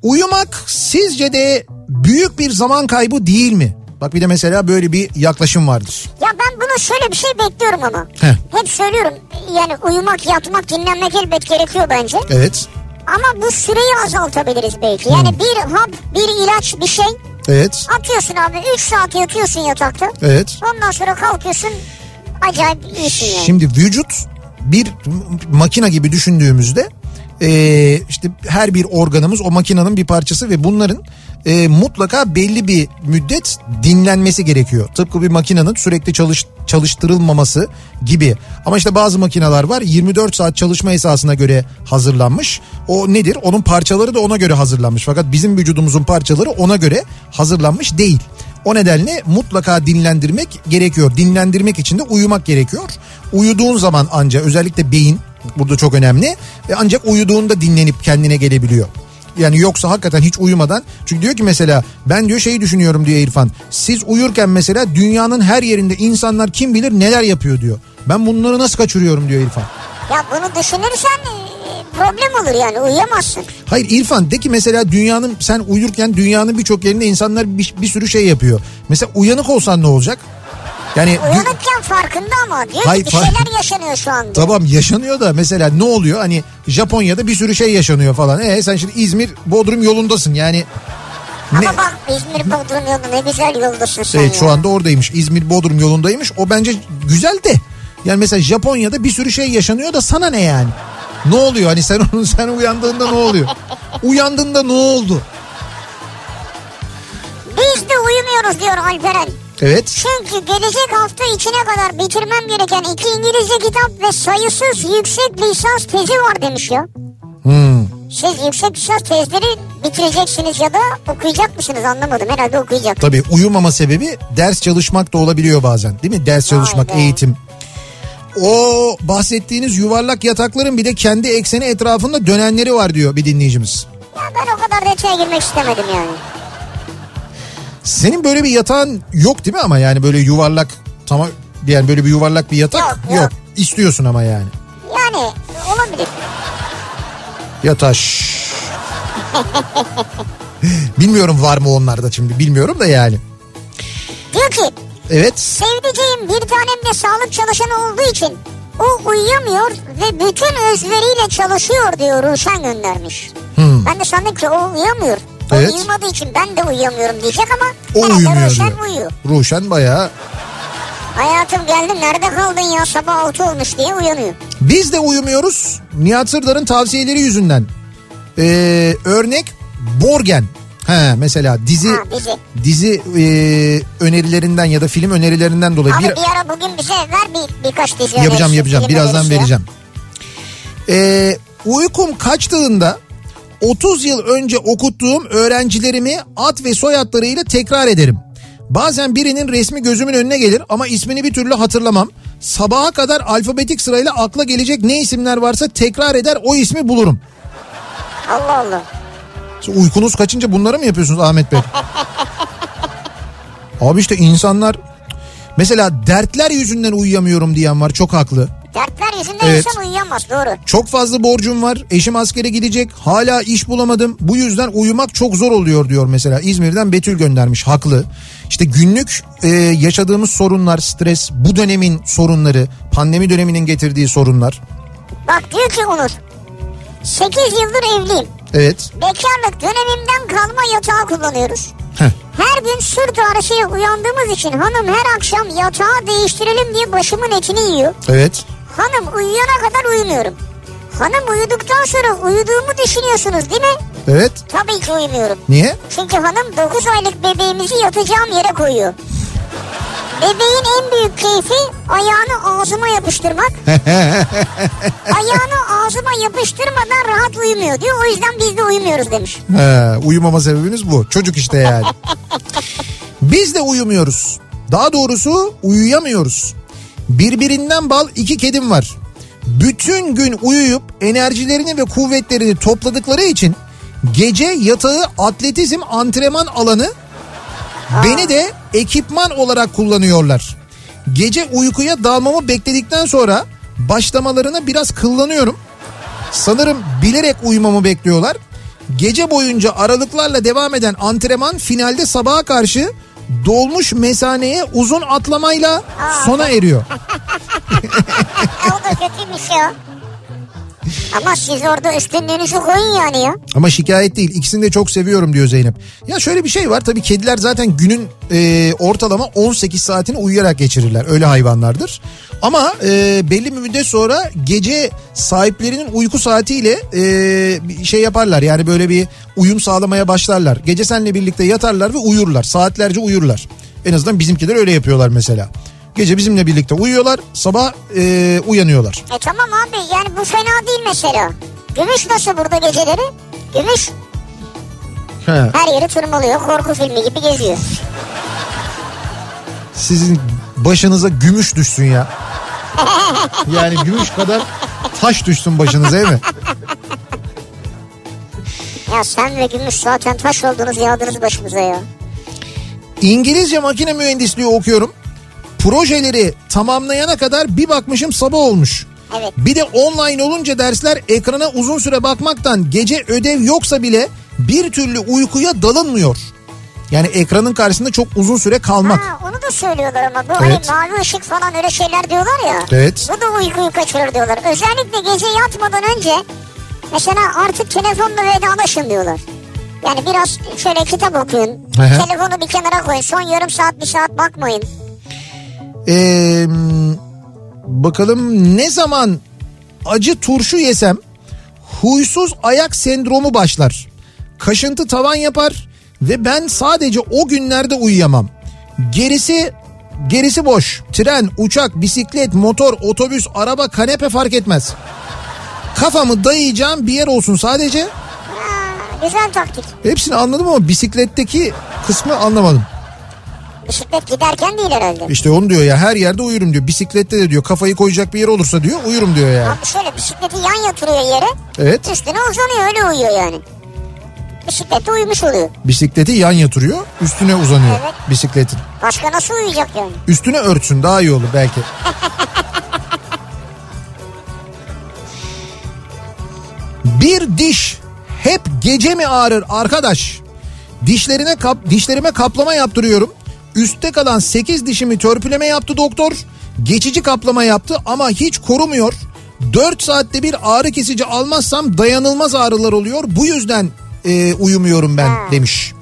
Uyumak sizce de büyük bir zaman kaybı değil mi? Bak bir de mesela böyle bir yaklaşım vardır. Ya ben bunu şöyle bir şey bekliyorum ama. Heh. Hep söylüyorum yani uyumak, yatmak, dinlenmek elbet gerekiyor bence. Evet. Ama bu süreyi azaltabiliriz belki. Yani Hmm. bir hap, bir ilaç, bir şey Evet. atıyorsun abi 3 saat yatıyorsun yatakta. Evet. Ondan sonra kalkıyorsun acayip iyisin yani. Şimdi vücut bir makina gibi düşündüğümüzde e, işte her bir organımız o makinenin bir parçası ve bunların e, mutlaka belli bir müddet dinlenmesi gerekiyor. Tıpkı bir makinenin sürekli çalış, çalıştırılmaması gibi. Ama işte bazı makineler var 24 saat çalışma esasına göre hazırlanmış. O nedir? Onun parçaları da ona göre hazırlanmış. Fakat bizim vücudumuzun parçaları ona göre hazırlanmış değil. O nedenle mutlaka dinlendirmek gerekiyor. Dinlendirmek için de uyumak gerekiyor. Uyuduğun zaman anca özellikle beyin burada çok önemli. E ancak uyuduğunda dinlenip kendine gelebiliyor. Yani yoksa hakikaten hiç uyumadan çünkü diyor ki mesela ben diyor şeyi düşünüyorum diyor İrfan. Siz uyurken mesela dünyanın her yerinde insanlar kim bilir neler yapıyor diyor. Ben bunları nasıl kaçırıyorum diyor İrfan. Ya bunu düşünürsen e, problem olur yani uyuyamazsın. Hayır İrfan de ki mesela dünyanın sen uyurken dünyanın birçok yerinde insanlar bir, bir sürü şey yapıyor. Mesela uyanık olsan ne olacak? Yani Uyanıkken farkında ama diyor Hayır, bir şeyler yaşanıyor şu anda. Tamam yaşanıyor da mesela ne oluyor? Hani Japonya'da bir sürü şey yaşanıyor falan. E sen şimdi İzmir Bodrum yolundasın yani. Ama Ne? bak İzmir Bodrum yolu ne güzel yoldasın sen Evet ya. şu anda oradaymış. İzmir Bodrum yolundaymış. O bence güzel de. Yani mesela Japonya'da bir sürü şey yaşanıyor da sana ne yani? Ne oluyor? Hani sen onu sen uyandığında ne oluyor? Uyandığında ne oldu? Biz de uyumuyoruz diyor Alperen. Evet. Çünkü gelecek hafta içine kadar bitirmem gereken iki İngilizce kitap ve sayısız yüksek lisans tezi var demiş ya. Hmm. Siz yüksek lisans tezleri bitireceksiniz ya da okuyacak mısınız anlamadım. Herhalde okuyacak. Tabii uyumama sebebi ders çalışmak da olabiliyor bazen. Değil mi? Ders çalışmak, be. eğitim. O bahsettiğiniz yuvarlak yatakların bir de kendi ekseni etrafında dönenleri var diyor bir dinleyicimiz. Ya ben o kadar detaya girmek istemedim yani. Senin böyle bir yatağın yok değil mi ama yani böyle yuvarlak tamam yani böyle bir yuvarlak bir yatak Yok, yok. yok. İstiyorsun ama yani. Yani olabilir. Yataş. Bilmiyorum var mı onlarda şimdi bilmiyorum da yani. Diyor ki Evet. sevdiceğim bir tanem de sağlık çalışanı olduğu için o uyuyamıyor ve bütün özveriyle çalışıyor diyor Ruşen göndermiş. Hmm. Ben de sandım ki o uyuyamıyor. O Evet. uyumadığı için ben de uyuyamıyorum diyecek ama O uyumuyor Ruşen diyor. uyuyor. Ruşen bayağı. Hayatım geldim nerede kaldın ya sabah 6 olmuş diye uyanıyor. Biz de uyumuyoruz. Nihat Sırdar'ın tavsiyeleri yüzünden. Ee, örnek Borgen. Ha mesela dizi Ha dizi e, önerilerinden ya da film önerilerinden dolayı Abi bir bir ara bugün bize ver bir, birkaç dizi yapacağım önerisi, yapacağım birazdan ya. vereceğim. Ee, uykum kaçtığında 30 yıl önce okuttuğum öğrencilerimi ad ve soyadlarıyla tekrar ederim. Bazen birinin resmi gözümün önüne gelir ama ismini bir türlü hatırlamam. Sabaha kadar alfabetik sırayla akla gelecek ne isimler varsa tekrar eder o ismi bulurum. Allah Allah. Siz Uykunuz kaçınca bunları mı yapıyorsunuz Ahmet Bey? Abi işte insanlar mesela dertler yüzünden uyuyamıyorum diyen var çok haklı. Dertler yüzünden Evet. insan uyuyamaz doğru. Çok fazla borcum var. Eşim askere gidecek. Hala iş bulamadım. Bu yüzden uyumak çok zor oluyor diyor mesela. İzmir'den Betül göndermiş. Haklı. İşte günlük e, yaşadığımız sorunlar, stres, bu dönemin sorunları, pandemi döneminin getirdiği sorunlar. Bak diyor ki Onur. 8 yıldır evliyim. Evet. Bekarlık dönemimden kalma yatağı kullanıyoruz. Heh. Her gün sırt ağrısıyla uyandığımız için hanım her akşam yatağı değiştirelim diye başımın etini yiyor. Evet. Hanım uyuyana kadar uyumuyorum. Hanım uyuduktan sonra uyuduğumu düşünüyorsunuz değil mi? Evet. Tabii ki uyumuyorum. Niye? Çünkü hanım 9 aylık bebeğimizi yatacağım yere koyuyor. Bebeğin en büyük keyfi ayağını ağzıma yapıştırmak. ayağını ağzıma yapıştırmadan rahat uyumuyor diyor. O yüzden biz de uyumuyoruz demiş. He, uyumama sebebiniz bu. Çocuk işte yani. Biz de uyumuyoruz. Daha doğrusu uyuyamıyoruz. Birbirinden bal iki kedim var. bütün gün uyuyup enerjilerini ve kuvvetlerini topladıkları için gece yatağı atletizm antrenman alanı beni de ekipman olarak kullanıyorlar. Gece uykuya dalmamı bekledikten sonra başlamalarına biraz kıllanıyorum. Sanırım bilerek uyumamı bekliyorlar. Gece boyunca aralıklarla devam eden antrenman finalde sabaha karşı dolmuş mesaneye uzun atlamayla sona eriyor. o da kötüymüş ya. Ama siz orada üstünlüğünüzü koyun yani ya. Ama şikayet değil. İkisini de çok seviyorum diyor Zeynep. Ya şöyle bir şey var. Tabii kediler zaten günün e, ortalama 18 saatini uyuyarak geçirirler. Öyle hayvanlardır. Ama e, belli bir müddet sonra gece sahiplerinin uyku saatiyle e, şey yaparlar. Yani böyle bir uyum sağlamaya başlarlar. Gece seninle birlikte yatarlar ve uyurlar. Saatlerce uyurlar. En azından bizimkiler öyle yapıyorlar mesela. Gece bizimle birlikte uyuyorlar. Sabah e, uyanıyorlar. E tamam abi yani bu fena değil mesela. Gümüş nasıl burada geceleri? Gümüş He. her yeri tırmalıyor. Korku filmi gibi geziyor. Sizin başınıza gümüş düşsün ya. Yani gümüş kadar taş düşsün başınıza değil mi? Ya sen ve Gümüş zaten taş oldunuz yağdınız başımıza ya. İngilizce makine mühendisliği okuyorum. Projeleri tamamlayana kadar bir bakmışım sabah olmuş. Evet. Bir de online olunca dersler ekrana uzun süre bakmaktan gece ödev yoksa bile bir türlü uykuya dalınmıyor. Yani ekranın karşısında çok uzun süre kalmak. Ha, onu da söylüyorlar ama bu Evet. hani mavi ışık falan öyle şeyler diyorlar ya. Evet. Bu da uykuyu kaçırır diyorlar. Özellikle gece yatmadan önce mesela artık telefonla vedalaşın diyorlar. Yani biraz şöyle kitap okuyun. Hı hı. Telefonu bir kenara koyun. Son yarım saat bir saat bakmayın. Ee, bakalım ne zaman acı turşu yesem huysuz ayak sendromu başlar. Kaşıntı tavan yapar ve ben sadece o günlerde uyuyamam. Gerisi gerisi boş. Tren, uçak, bisiklet, motor, otobüs, araba, kanepe fark etmez. Kafamı dayayacağım bir yer olsun sadece. Ha, güzel taktik. Hepsini anladım ama bisikletteki kısmı anlamadım. Bisiklet giderken değil herhalde. İşte onu diyor ya her yerde uyurum diyor. Bisiklette de diyor kafayı koyacak bir yer olursa diyor uyurum diyor yani. Abi şöyle bisikleti yan yatırıyor yere. Evet. Üstüne uzanıyor öyle uyuyor yani. Bisiklette uyumuş oluyor. Bisikleti yan yatırıyor üstüne uzanıyor Evet. bisikletin. Başka nasıl uyuyacak yani? Üstüne örtsün daha iyi olur belki. Bir diş hep gece mi ağrır arkadaş? Dişlerine kap, dişlerime kaplama yaptırıyorum. Üstte kalan 8 dişimi törpüleme yaptı doktor. Geçici kaplama yaptı ama hiç korumuyor. 4 saatte bir ağrı kesici almazsam dayanılmaz ağrılar oluyor. Bu yüzden e, uyumuyorum ben demiş.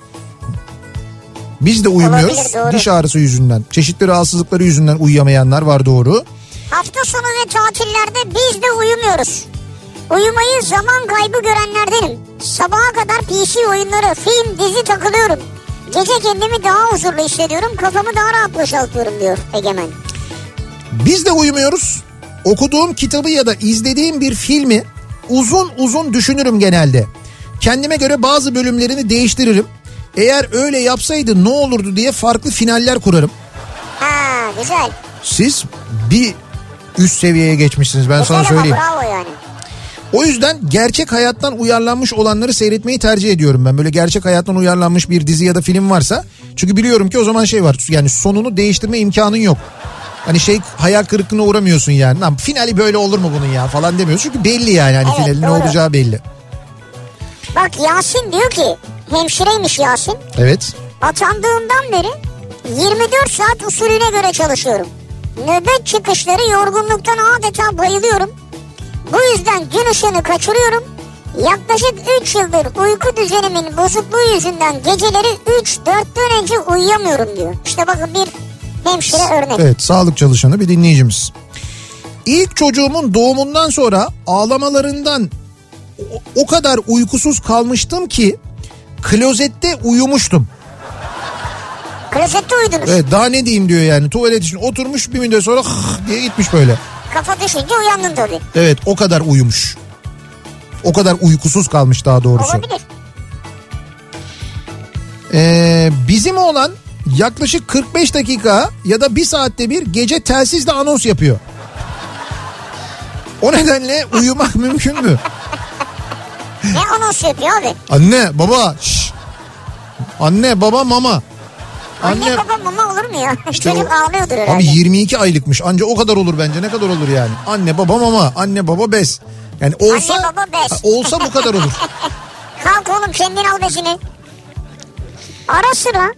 Biz de uyumuyoruz. Olabilir, doğru. Diş ağrısı yüzünden. Çeşitli rahatsızlıkları yüzünden uyuyamayanlar var doğru. Hafta sonu ve tatillerde biz de uyumuyoruz. Uyumayı zaman kaybı görenlerdenim. Sabaha kadar PC oyunları, film, dizi takılıyorum. Gece kendimi daha huzurlu hissediyorum. Kafamı daha rahat boşaltıyorum diyor Egemen. Biz de uyumuyoruz. Okuduğum kitabı ya da izlediğim bir filmi uzun uzun düşünürüm genelde. Kendime göre bazı bölümlerini değiştiririm. Eğer öyle yapsaydı ne olurdu diye farklı finaller kurarım. Ha güzel. Siz bir üst seviyeye geçmişsiniz ben sana Güzel ama söyleyeyim. bravo yani. O yüzden gerçek hayattan uyarlanmış olanları seyretmeyi tercih ediyorum ben. Böyle gerçek hayattan uyarlanmış bir dizi ya da film varsa. Çünkü biliyorum ki o zaman şey var. Yani sonunu değiştirme imkanın yok. Hani şey hayal kırıklığına uğramıyorsun yani. Lan finali böyle olur mu bunun ya falan demiyorsun. Çünkü belli yani hani Evet, finalin ne olacağı belli. Bak Yasin diyor ki hemşireymiş Yasin. Evet. Atandığımdan beri 24 saat usulüne göre çalışıyorum. Nöbet çıkışları yorgunluktan adeta bayılıyorum. Bu yüzden gün ışığını kaçırıyorum. Yaklaşık 3 yıldır uyku düzenimin bozukluğu yüzünden geceleri 3-4'ten önce uyuyamıyorum diyor. İşte bakın bir hemşire örnek. Evet sağlık çalışanı bir dinleyicimiz. İlk çocuğumun doğumundan sonra ağlamalarından o, o kadar uykusuz kalmıştım ki klozette uyumuştum. Klozette uyudunuz. Evet daha ne diyeyim diyor yani tuvalet için oturmuş bir müddet sonra diye gitmiş böyle. Kafa düşünce uyandın tabii. Evet o kadar uyumuş. O kadar uykusuz kalmış daha doğrusu. Olabilir. Ee, bizim olan yaklaşık 45 dakika ya da bir saatte bir gece telsizle anons yapıyor. O nedenle uyumak mümkün mü? Ne anons yapıyor abi? Anne baba şş. Anne baba mama. Anne, Anne baba mama ya? İşte Çocuk o- ağlıyordur herhalde. Abi 22 aylıkmış. Anca o kadar olur bence. Ne kadar olur yani? Anne baba mama. Anne baba bez. Yani olsa Anne, baba, bez. Olsa bu kadar olur. Kalk oğlum kendin al bezini. Ara sıra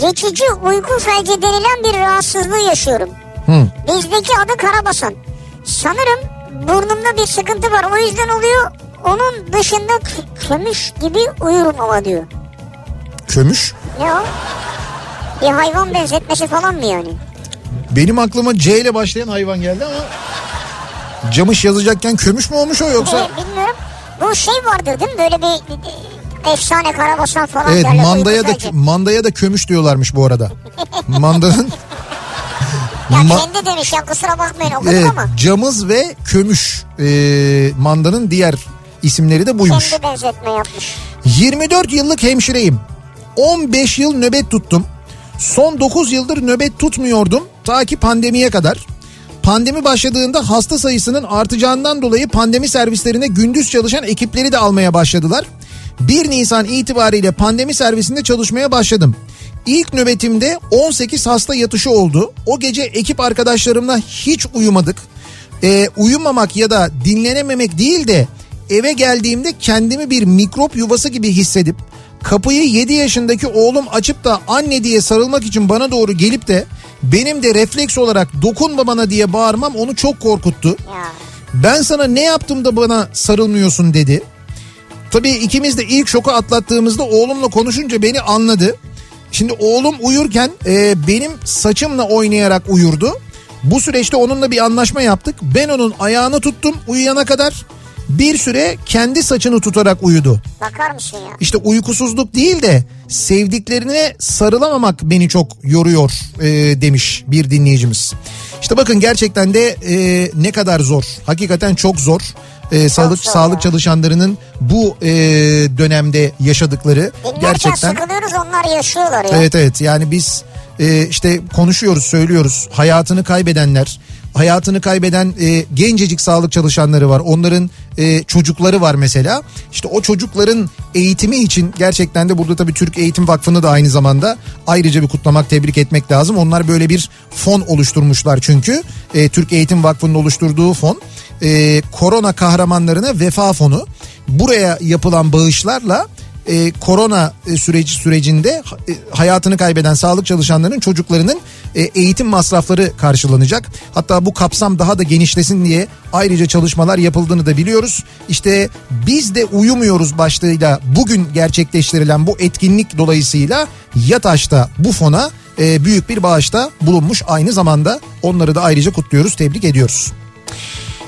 geçici uyku felci denilen bir rahatsızlığı yaşıyorum. Hı. Bizdeki adı karabasan. Sanırım burnumda bir sıkıntı var o yüzden oluyor. Onun dışında kömüş gibi uyurum ama diyor. Kömüş. Ne o? Bir hayvan benzetmesi falan mı yani? Benim aklıma C ile başlayan hayvan geldi ama camış yazacakken kömüş mü olmuş o yoksa? Ee, bilmiyorum. Bu şey vardır değil mi? Böyle bir e, efsane karabasan falan Evet derler, mandaya da felci. mandaya da kömüş diyorlarmış bu arada. Mandanın Ya Ma- kendi demiş ya kusura bakmayın okuduk evet, ama. camız ve kömüş e, mandanın diğer isimleri de buymuş. Kendi benzetme yapmış. 24 yıllık hemşireyim. 15 yıl nöbet tuttum. Son 9 yıldır nöbet tutmuyordum ta ki pandemiye kadar. Pandemi başladığında hasta sayısının artacağından dolayı pandemi servislerine gündüz çalışan ekipleri de almaya başladılar. 1 Nisan itibariyle pandemi servisinde çalışmaya başladım. İlk nöbetimde 18 hasta yatışı oldu. O gece ekip arkadaşlarımla hiç uyumadık. Ee, uyumamak ya da dinlenememek değil de eve geldiğimde kendimi bir mikrop yuvası gibi hissedip kapıyı 7 yaşındaki oğlum açıp da anne diye sarılmak için bana doğru gelip de benim de refleks olarak dokunma bana diye bağırmam onu çok korkuttu. Ben sana ne yaptım da bana sarılmıyorsun dedi. Tabii ikimiz de ilk şoku atlattığımızda oğlumla konuşunca beni anladı. Şimdi oğlum uyurken e, benim saçımla oynayarak uyurdu. Bu süreçte onunla bir anlaşma yaptık. Ben onun ayağını tuttum uyuyana kadar. Bir süre kendi saçını tutarak uyudu. Bakar mısın ya? İşte uykusuzluk değil de sevdiklerine sarılamamak beni çok yoruyor e, demiş bir dinleyicimiz. İşte bakın gerçekten de e, ne kadar zor. Hakikaten çok zor. E, sağlık zor sağlık ya. çalışanlarının bu e, dönemde yaşadıkları Dinlerken gerçekten sıkılıyoruz onlar yaşıyorlar ya. Evet evet yani biz e, işte konuşuyoruz söylüyoruz hayatını kaybedenler hayatını kaybeden e, gencecik sağlık çalışanları var. Onların e, çocukları var mesela. İşte o çocukların eğitimi için gerçekten de burada tabii Türk Eğitim Vakfı'nı da aynı zamanda ayrıca bir kutlamak tebrik etmek lazım. Onlar böyle bir fon oluşturmuşlar çünkü. E, Türk Eğitim Vakfı'nın oluşturduğu fon. E, korona kahramanlarına vefa fonu. Buraya yapılan bağışlarla e, korona e, süreci sürecinde e, hayatını kaybeden sağlık çalışanlarının çocuklarının e, eğitim masrafları karşılanacak. Hatta bu kapsam daha da genişlesin diye ayrıca çalışmalar yapıldığını da biliyoruz. İşte biz de uyumuyoruz başlığıyla bugün gerçekleştirilen bu etkinlik dolayısıyla Yataş'ta bu fona e, büyük bir bağışta bulunmuş aynı zamanda onları da ayrıca kutluyoruz, tebrik ediyoruz.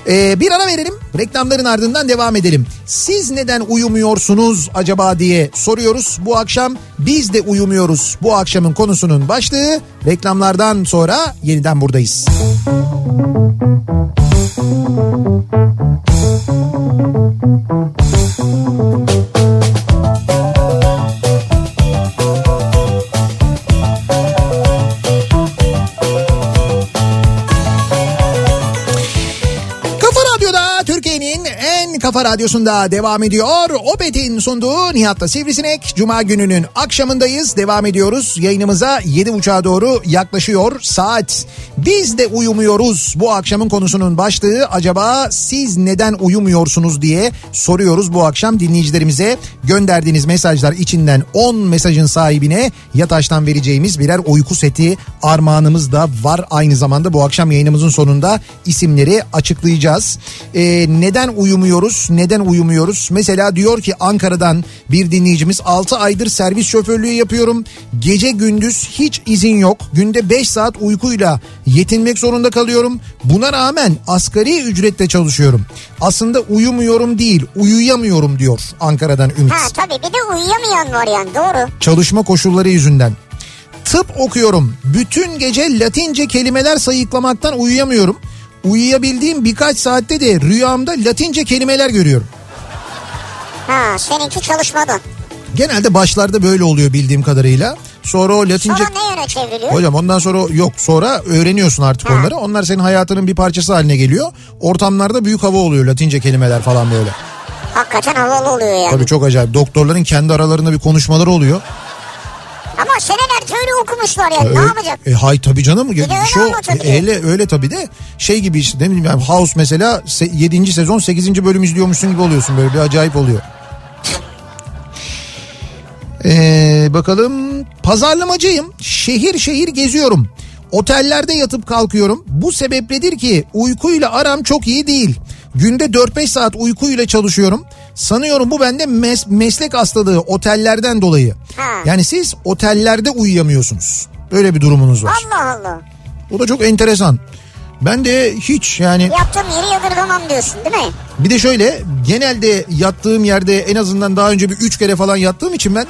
Ee, bir ara verelim. Reklamların ardından devam edelim. Siz neden uyumuyorsunuz acaba diye soruyoruz. Bu akşam biz de uyumuyoruz. Bu akşamın konusunun başlığı reklamlardan sonra yeniden buradayız. Kafa kafa radyosunda devam ediyor. Opet'in sunduğu Nihat'la Sivrisinek. Cuma gününün akşamındayız. Devam ediyoruz. Yayınımıza 7.30'a doğru yaklaşıyor saat. Biz de uyumuyoruz. Bu akşamın konusunun başlığı acaba siz neden uyumuyorsunuz diye soruyoruz bu akşam dinleyicilerimize. Gönderdiğiniz mesajlar içinden 10 mesajın sahibine Yataş'tan vereceğimiz birer uyku seti armağanımız da var. Aynı zamanda bu akşam yayınımızın sonunda isimleri açıklayacağız. Ee, neden uyumuyoruz? Neden uyumuyoruz? Mesela diyor ki Ankara'dan bir dinleyicimiz 6 aydır servis şoförlüğü yapıyorum. Gece gündüz hiç izin yok. Günde 5 saat uykuyla yetinmek zorunda kalıyorum. Buna rağmen asgari ücretle çalışıyorum. Aslında uyumuyorum değil, uyuyamıyorum diyor Ankara'dan Ümit. Ha tabii bir de uyuyamayan var yani doğru. Çalışma koşulları yüzünden. Tıp okuyorum. Bütün gece Latince kelimeler sayıklamaktan uyuyamıyorum. Uyuyabildiğim birkaç saatte de rüyamda Latince kelimeler görüyorum. Ha seninki çalışmadan. Genelde başlarda böyle oluyor bildiğim kadarıyla. Sonra o Latince... Sonra ne yöne çevriliyor? Hocam ondan sonra yok sonra öğreniyorsun artık Ha. onları. Onlar senin hayatının bir parçası haline geliyor. Ortamlarda büyük hava oluyor Latince kelimeler falan böyle. Hakikaten havalı oluyor yani. Tabii çok acayip. Doktorların kendi aralarında bir konuşmaları oluyor. Ama senelerce öyle okumuşlar yani ne Ee, yapacak? E, hay tabii canım. de öyle Şu, e, öyle, öyle tabii de şey gibi işte ne bileyim yani House mesela 7. sezon 8. bölüm izliyormuşsun gibi oluyorsun böyle bir acayip oluyor. Ee, bakalım pazarlamacıyım şehir şehir geziyorum otellerde yatıp kalkıyorum bu sebepledir ki uykuyla aram çok iyi değil günde 4-5 saat uykuyla çalışıyorum sanıyorum bu bende mes- meslek hastalığı otellerden dolayı Ha. yani siz otellerde uyuyamıyorsunuz böyle bir durumunuz var Allah Allah. o da çok enteresan ben de hiç yani Yaptığım yeri yadırgamam diyorsun değil mi? bir de şöyle genelde yattığım yerde en azından daha önce bir 3 kere falan yattığım için ben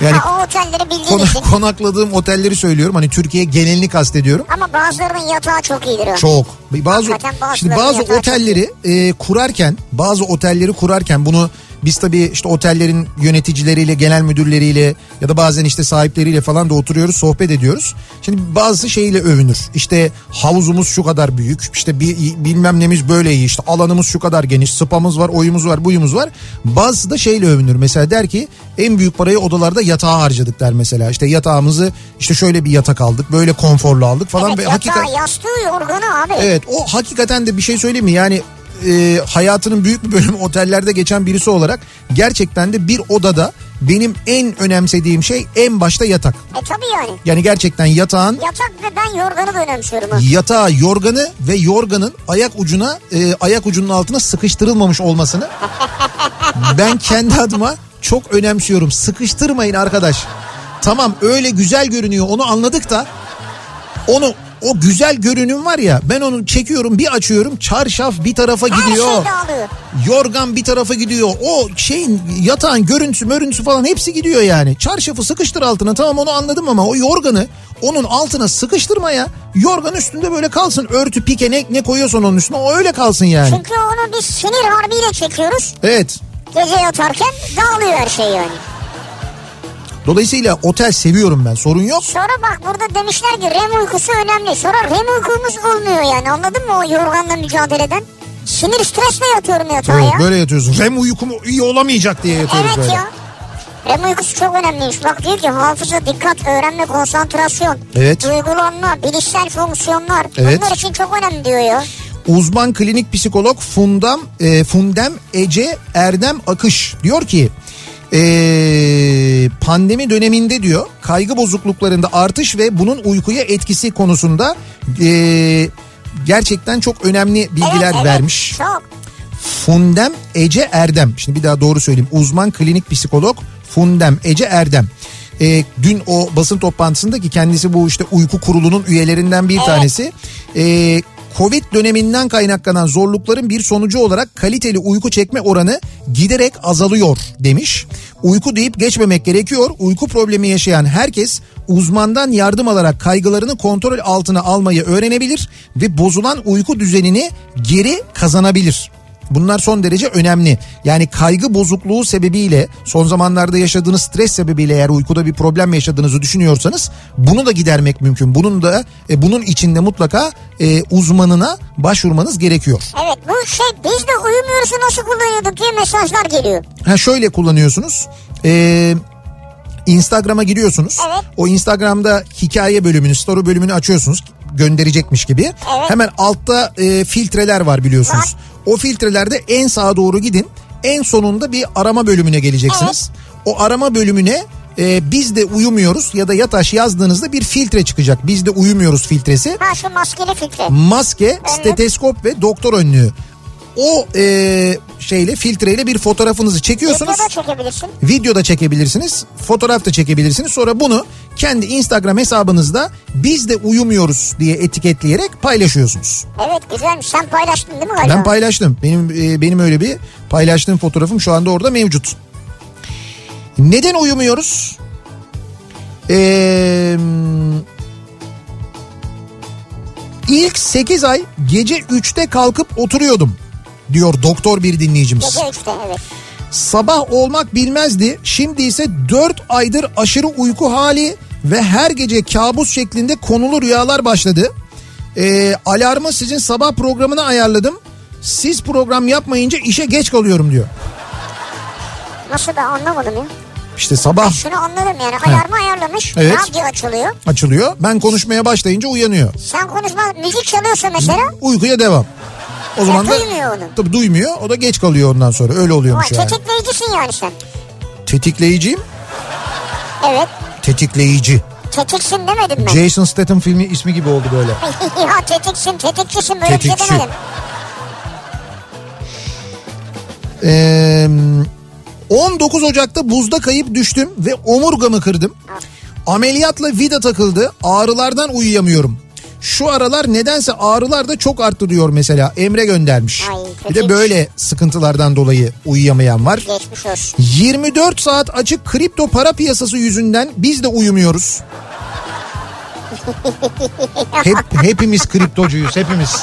yani Ha, o otelleri bildiğin Kona- için. konakladığım otelleri söylüyorum. Hani Türkiye genelini kastediyorum. Ama bazılarının yatağı çok iyidir o. Çok. Bazı şimdi bazı otelleri e, kurarken, bazı otelleri kurarken bunu biz tabii işte otellerin yöneticileriyle, genel müdürleriyle ya da bazen işte sahipleriyle falan da oturuyoruz, sohbet ediyoruz. Şimdi bazı şeyle övünür. İşte havuzumuz şu kadar büyük, işte bir, bilmem nemiz böyle iyi, işte alanımız şu kadar geniş, spamız var, oyumuz var, buyumuz var. Bazısı da şeyle övünür. Mesela der ki en büyük parayı odalarda yatağa harcadık der mesela. İşte yatağımızı işte şöyle bir yatak aldık, böyle konforlu aldık falan. Evet ve yatağı, hakikaten yastığı, yorganı abi. Evet o hakikaten de bir şey söyleyeyim mi? Yani e, hayatının büyük bir bölümü otellerde geçen birisi olarak gerçekten de bir odada benim en önemsediğim şey en başta yatak. E tabii yani. Yani gerçekten yatağın Yatak ve ben yorganı da önemsiyorum. yatağı yorganı ve yorganın ayak ucuna e, ayak ucunun altına sıkıştırılmamış olmasını ben kendi adıma çok önemsiyorum. Sıkıştırmayın arkadaş. Tamam öyle güzel görünüyor onu anladık da onu o güzel görünüm var ya ben onu çekiyorum bir açıyorum çarşaf bir tarafa gidiyor. şey. Yorgan bir tarafa gidiyor. O şeyin yatağın görüntüsü mörüntüsü falan hepsi gidiyor yani. Çarşafı sıkıştır altına tamam onu anladım ama o yorganı onun altına sıkıştırma ya. Yorgan üstünde böyle kalsın. Örtü pike ne, ne koyuyorsan onun üstüne o öyle kalsın yani. Çünkü onu biz sinir harbiyle çekiyoruz. Evet. Gece yatarken dağılıyor her şey yani. Dolayısıyla otel seviyorum ben sorun yok. Sonra bak burada demişler ki REM uykusu önemli. Sonra REM uykumuz olmuyor yani anladın mı o yorganla mücadeleden? Sinir stresle yatıyorum yatağa Evet, ya. böyle yatıyorsun. Rem uykum iyi olamayacak diye yatıyoruz Evet böyle. ya. REM uykusu çok önemliymiş. Bak diyor ki hafıza, dikkat, öğrenme, konsantrasyon, Evet. duygulanma, bilişsel fonksiyonlar. Evet. Bunlar için çok önemli diyor ya. Uzman klinik psikolog Fundam e, Fundem Ece Erdem Akış diyor ki e, pandemi döneminde diyor kaygı bozukluklarında artış ve bunun uykuya etkisi konusunda e, gerçekten çok önemli bilgiler evet, evet, vermiş. Çok. Fundem Ece Erdem. Şimdi bir daha doğru söyleyeyim. Uzman klinik psikolog Fundem Ece Erdem. Ee, dün o basın toplantısında ki kendisi bu işte uyku kurulunun üyelerinden bir Evet. tanesi. Ee, Covid döneminden kaynaklanan zorlukların bir sonucu olarak kaliteli uyku çekme oranı giderek azalıyor demiş. Uyku deyip geçmemek gerekiyor. Uyku problemi yaşayan herkes uzmandan yardım alarak kaygılarını kontrol altına almayı öğrenebilir ve bozulan uyku düzenini geri kazanabilir. Bunlar son derece önemli. Yani kaygı bozukluğu sebebiyle son zamanlarda yaşadığınız stres sebebiyle eğer uykuda bir problem yaşadığınızı düşünüyorsanız bunu da gidermek mümkün. Bunun da e, bunun içinde mutlaka e, uzmanına başvurmanız gerekiyor. Evet bu şey biz de uyumuyoruz nasıl kullanıyorduk diye mesajlar geliyor. Ha şöyle kullanıyorsunuz. Ee, Instagram'a giriyorsunuz. Evet. O Instagram'da hikaye bölümünü, story bölümünü açıyorsunuz gönderecekmiş gibi. Evet. Hemen altta e, filtreler var biliyorsunuz. O filtrelerde en sağa doğru gidin. En sonunda bir arama bölümüne geleceksiniz. O arama bölümüne e, biz de uyumuyoruz ya da yataş yazdığınızda bir filtre çıkacak. Biz de uyumuyoruz filtresi. Ha şu maskeli filtre. Maske, steteskop ve doktor önlüğü. O e, şeyle filtreyle bir fotoğrafınızı çekiyorsunuz. Videoda çekebilirsin. Video da çekebilirsiniz, fotoğraf da çekebilirsiniz. Sonra bunu kendi Instagram hesabınızda biz de uyumuyoruz diye etiketleyerek paylaşıyorsunuz. Evet güzelmiş. Sen paylaştın değil mi galiba? Ben paylaştım. Benim e, benim öyle bir paylaştığım fotoğrafım şu anda orada mevcut. Neden uyumuyoruz? Ee, ilk 8 ay gece 3'te kalkıp oturuyordum diyor doktor bir dinleyicimiz. 3'te evet. Sabah olmak bilmezdi. Şimdi ise 4 aydır aşırı uyku hali ve her gece kabus şeklinde konulu rüyalar başladı. Ee, alarmı sizin sabah programına ayarladım. Siz program yapmayınca işe geç kalıyorum diyor. Nasıl da anlamadım ya. İşte sabah Şunu anladım yani alarmı ayarlamış. Evet. Radyo açılıyor. açılıyor. Ben konuşmaya başlayınca uyanıyor. Sen konuşma müzik çalıyorsa mesela Uykuya devam. O zaman da duymuyor onu. tabii duymuyor. O da geç kalıyor ondan sonra. Öyle Ama oluyormuş yani. tetikleyicisin yani sen. Tetikleyiciyim. Evet. Tetikleyici. Tetiksin demedim ben. Jason Statham filmi ismi gibi oldu böyle. ya tetiksin tetikçisin böyle bir Tetikçi. şey demedim. Ee, 19 Ocak'ta buzda kayıp düştüm ve omurgamı kırdım. Ameliyatla vida takıldı. Ağrılardan uyuyamıyorum. Şu aralar nedense ağrılar da çok arttı diyor mesela. Emre göndermiş. Ay, bir de böyle sıkıntılardan dolayı uyuyamayan var. Geçmiş olsun. 24 saat açık kripto para piyasası yüzünden biz de uyumuyoruz. Hep, hepimiz kriptocuyuz hepimiz.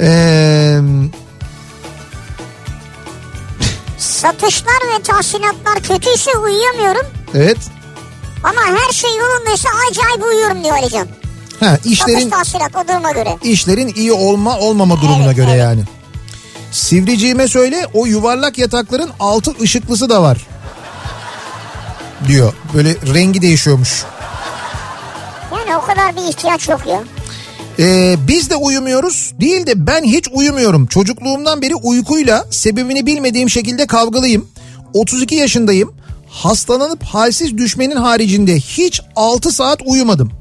Ee, Satışlar ve tahsilatlar kötüyse uyuyamıyorum. evet. Ama her şey yolundaysa acayip uyuyorum diyor Alican. Ha, Satış işlerin tahsilat o duruma göre. işlerin iyi olma olmama durumuna Evet, göre evet. yani. Sivriciğime söyle o yuvarlak yatakların altı ışıklısı da var. Diyor. Böyle rengi değişiyormuş. Yani o kadar bir ihtiyaç yok ya. Ee, biz de uyumuyoruz değil de ben hiç uyumuyorum. Çocukluğumdan beri uykuyla sebebini bilmediğim şekilde kavgalıyım. 32 yaşındayım. Hastalanıp halsiz düşmenin haricinde hiç 6 saat uyumadım.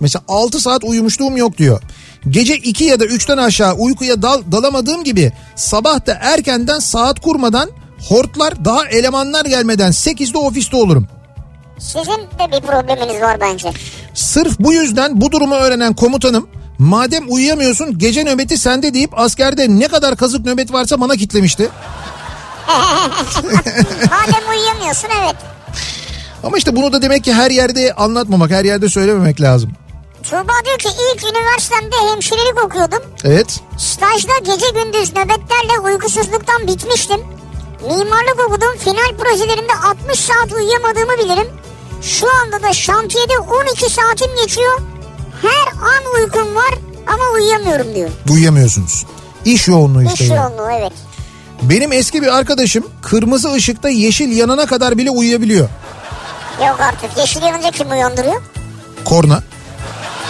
Mesela 6 saat uyumuşluğum yok diyor. Gece 2 ya da 3'ten aşağı uykuya dal, dalamadığım gibi sabah da erkenden saat kurmadan hortlar daha elemanlar gelmeden 8'de ofiste olurum. Sizin de bir probleminiz var bence. Sırf bu yüzden bu durumu öğrenen komutanım madem uyuyamıyorsun gece nöbeti sende deyip askerde ne kadar kazık nöbet varsa bana kitlemişti. Madem uyuyamıyorsun evet. Ama işte bunu da demek ki her yerde anlatmamak, her yerde söylememek lazım. Tuğba diyor ki ilk üniversitemde hemşirelik okuyordum. Evet. Stajda gece gündüz nöbetlerle uykusuzluktan bitmiştim. Mimarlık okudum. Final projelerinde 60 saat uyuyamadığımı bilirim. Şu anda da şantiyede 12 saatim geçiyor. Her an uykum var ama uyuyamıyorum diyor. Uyuyamıyorsunuz. İş yoğunluğu işte. İş yoğunluğu evet. Benim eski bir arkadaşım kırmızı ışıkta yeşil yanana kadar bile uyuyabiliyor. Yok artık yeşil yanınca kim uyandırıyor? Korna.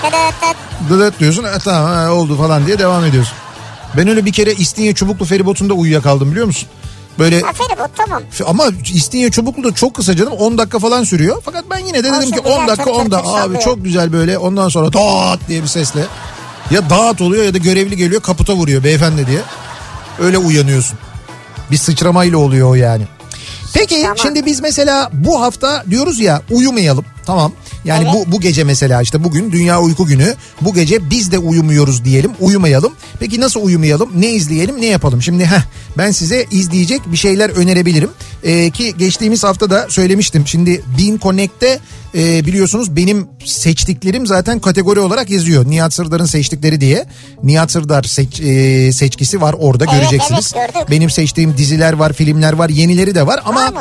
Dıdıt dıt. Dıdıt diyorsun e, tamam ha, oldu falan diye devam ediyorsun. Ben öyle bir kere İstinye Çubuklu feribotunda uyuyakaldım biliyor musun? Böyle Ha feribot tamam. ama İstinye Çubuklu da çok kısa canım 10 dakika falan sürüyor. Fakat ben yine de dedim ki güzel, 10 dakika çok 10 dakika abi çok güzel böyle ondan sonra dağıt diye bir sesle. Ya dağıt oluyor ya da görevli geliyor kaputa vuruyor beyefendi diye. Öyle uyanıyorsun. Bir sıçramayla oluyor yani. Peki Tamam. şimdi biz mesela bu hafta diyoruz ya uyumayalım tamam. Yani Evet. bu bu gece mesela işte bugün Dünya Uyku Günü. Bu gece biz de uyumuyoruz diyelim, uyumayalım. Peki nasıl uyumayalım? Ne izleyelim, ne yapalım? Şimdi heh, ben size izleyecek bir şeyler önerebilirim. Ee, ki geçtiğimiz hafta da söylemiştim. Şimdi Bean Connect'te e, biliyorsunuz benim seçtiklerim zaten kategori olarak yazıyor. Nihat Sırdar'ın seçtikleri diye. Nihat Sırdar seç, e, seçkisi var orada Evet, göreceksiniz. evet, gördük. Benim seçtiğim diziler var, filmler var, yenileri de var ama?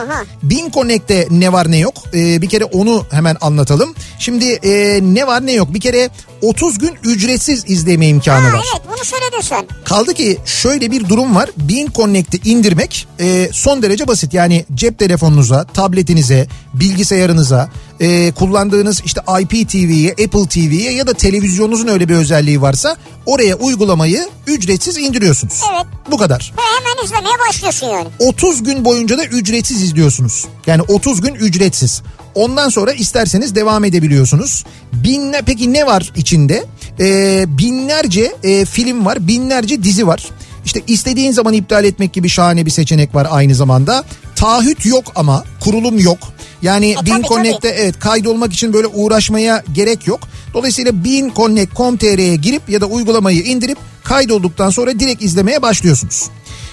Bin Connect'te ne var ne yok Ee, bir kere onu hemen anlatalım. Şimdi e, ne var ne yok bir kere 30 gün ücretsiz izleme imkanı Ha var. evet bunu söyledin sen. Kaldı ki şöyle bir durum var. Bean Connect'i indirmek e, son derece basit. Yani cep telefonunuza, tabletinize, bilgisayarınıza, e, kullandığınız işte IPTV'ye, Apple TV'ye ya da televizyonunuzun öyle bir özelliği varsa oraya uygulamayı ücretsiz indiriyorsunuz. Evet. Bu kadar. Ve hemen izlemeye başlıyorsun yani. 30 gün boyunca da ücretsiz izliyorsunuz. Yani 30 gün ücretsiz. Ondan sonra isterseniz devam edebiliyorsunuz. Binle, peki ne var içinde? Ee, binlerce e, film var, binlerce dizi var. İşte istediğin zaman iptal etmek gibi şahane bir seçenek var aynı zamanda. Taahhüt yok ama kurulum yok. Yani E, Bin Connect'te evet kaydolmak için böyle uğraşmaya gerek yok. Dolayısıyla binconnect.com.tr'ye girip ya da uygulamayı indirip kaydolduktan sonra direkt izlemeye başlıyorsunuz.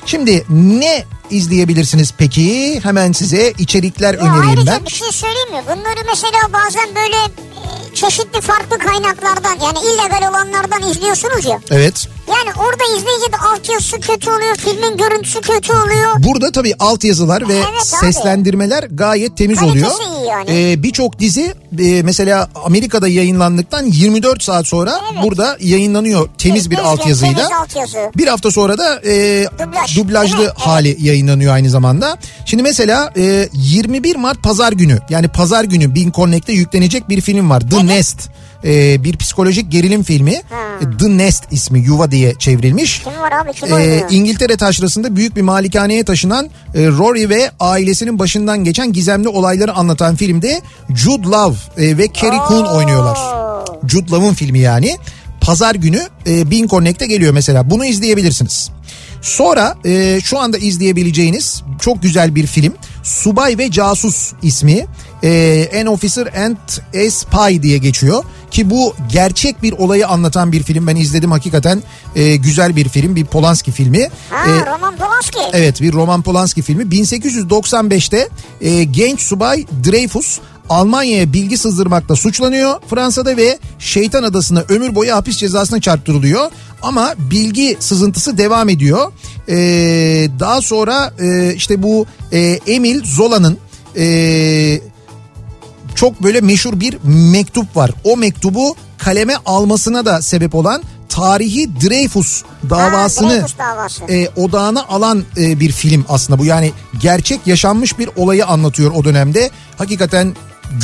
Şimdi ne izleyebilirsiniz peki? Hemen size içerikler Ya önereyim ayrıca ben. bir şey söyleyeyim mi? Bunları mesela bazen böyle çeşitli farklı kaynaklardan yani illegal olanlardan izliyorsunuz ya. Evet. Yani orada izleyince de altyazısı kötü oluyor, filmin görüntüsü kötü oluyor. Burada tabii altyazılar ve Evet abi. seslendirmeler gayet temiz Kalitesi oluyor. iyi yani. Ee, Birçok dizi e, mesela Amerika'da yayınlandıktan 24 saat sonra Evet. burada yayınlanıyor temiz bir Düzgün, altyazıyla. temiz altyazı. Bir hafta sonra da e, Dublaj, dublajlı? Evet. hali yayınlanıyor aynı zamanda. Şimdi mesela e, 21 Mart pazar günü yani pazar günü Bin Connect'te yüklenecek bir film var. The Nest. E, bir psikolojik gerilim filmi. E, The Nest ismi yuva diye çevrilmiş. Kim var abi kim Ee? İngiltere taşrasında büyük bir malikaneye taşınan e, Rory ve ailesinin başından geçen gizemli olayları anlatan filmde Jude Law e, ve Carrie Coon oynuyorlar. Jude Law'ın filmi yani. Pazar günü e, Bin Connect'e geliyor mesela. Bunu izleyebilirsiniz. Sonra e, şu anda izleyebileceğiniz çok güzel bir film. Subay ve Casus ismi. E, An Officer and a Spy diye geçiyor. Ki bu gerçek bir olayı anlatan bir film. Ben izledim hakikaten e, güzel bir film. Bir Polanski filmi. Ha E, Roman Polanski. Evet bir Roman Polanski filmi. 1895'te e, genç subay Dreyfus Almanya'ya bilgi sızdırmakla suçlanıyor Fransa'da ve Şeytan Adası'na ömür boyu hapis cezasına çarptırılıyor. Ama bilgi sızıntısı devam ediyor. E, daha sonra e, işte bu e, Emil Zola'nın e, çok böyle meşhur bir mektup var. O mektubu kaleme almasına da sebep olan tarihi Dreyfus davasını Dreyfus davası. e, odağına alan e, bir film aslında bu. Yani gerçek yaşanmış bir olayı anlatıyor o dönemde. Hakikaten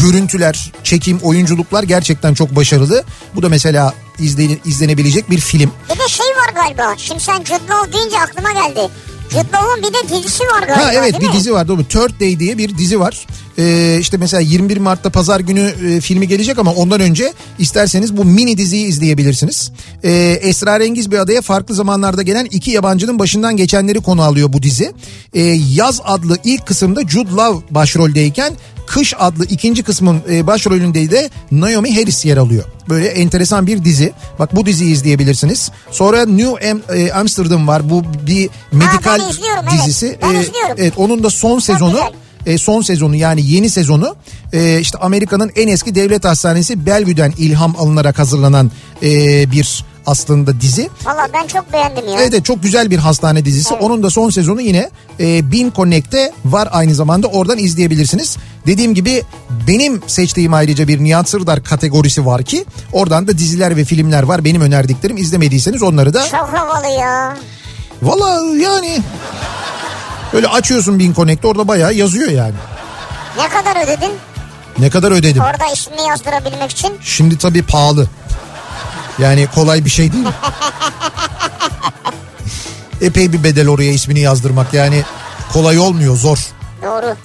görüntüler, çekim, oyunculuklar gerçekten çok başarılı. Bu da mesela izlen, izlenebilecek bir film. Bir de şey var galiba. Şimdi sen Jude Law deyince aklıma geldi. Jude Law'un bir de dizisi var galiba Ha evet bir mi? dizi var doğru. Third Day diye bir dizi var. Ee, işte mesela 21 Mart'ta pazar günü e, filmi gelecek ama ondan önce isterseniz bu mini diziyi izleyebilirsiniz. Ee, esrarengiz bir adaya farklı zamanlarda gelen iki yabancının başından geçenleri konu alıyor bu dizi. Ee, Yaz adlı ilk kısımda Jude Law başroldeyken Kış adlı ikinci kısmın e, başrolünde de Naomi Harris yer alıyor. Böyle enteresan bir dizi. Bak bu diziyi izleyebilirsiniz. Sonra New Am- e, Amsterdam var. Bu bir medikal ben izliyorum, evet. dizisi. Ben Ee, izliyorum. Evet onun da son sezonu güzel. e, son sezonu yani yeni sezonu e, işte Amerika'nın en eski devlet hastanesi Bellevue'den ilham alınarak hazırlanan e, bir aslında dizi. Valla ben çok beğendim ya. Evet evet, çok güzel bir hastane dizisi. Onun da son sezonu yine e, Bin Connect'te var aynı zamanda oradan izleyebilirsiniz. Dediğim gibi benim seçtiğim ayrıca bir Nihat Sırdar kategorisi var ki oradan da diziler ve filmler var. Benim önerdiklerim izlemediyseniz onları da Çok havalı ya. valla yani öyle açıyorsun Bin Connect'te orada bayağı yazıyor yani. Ne kadar ödedin Ne kadar ödedim? orada ismini yazdırabilmek için? Şimdi tabii pahalı. Yani kolay bir şey değil. Epey bir bedel oraya ismini yazdırmak yani kolay olmuyor zor. Doğru.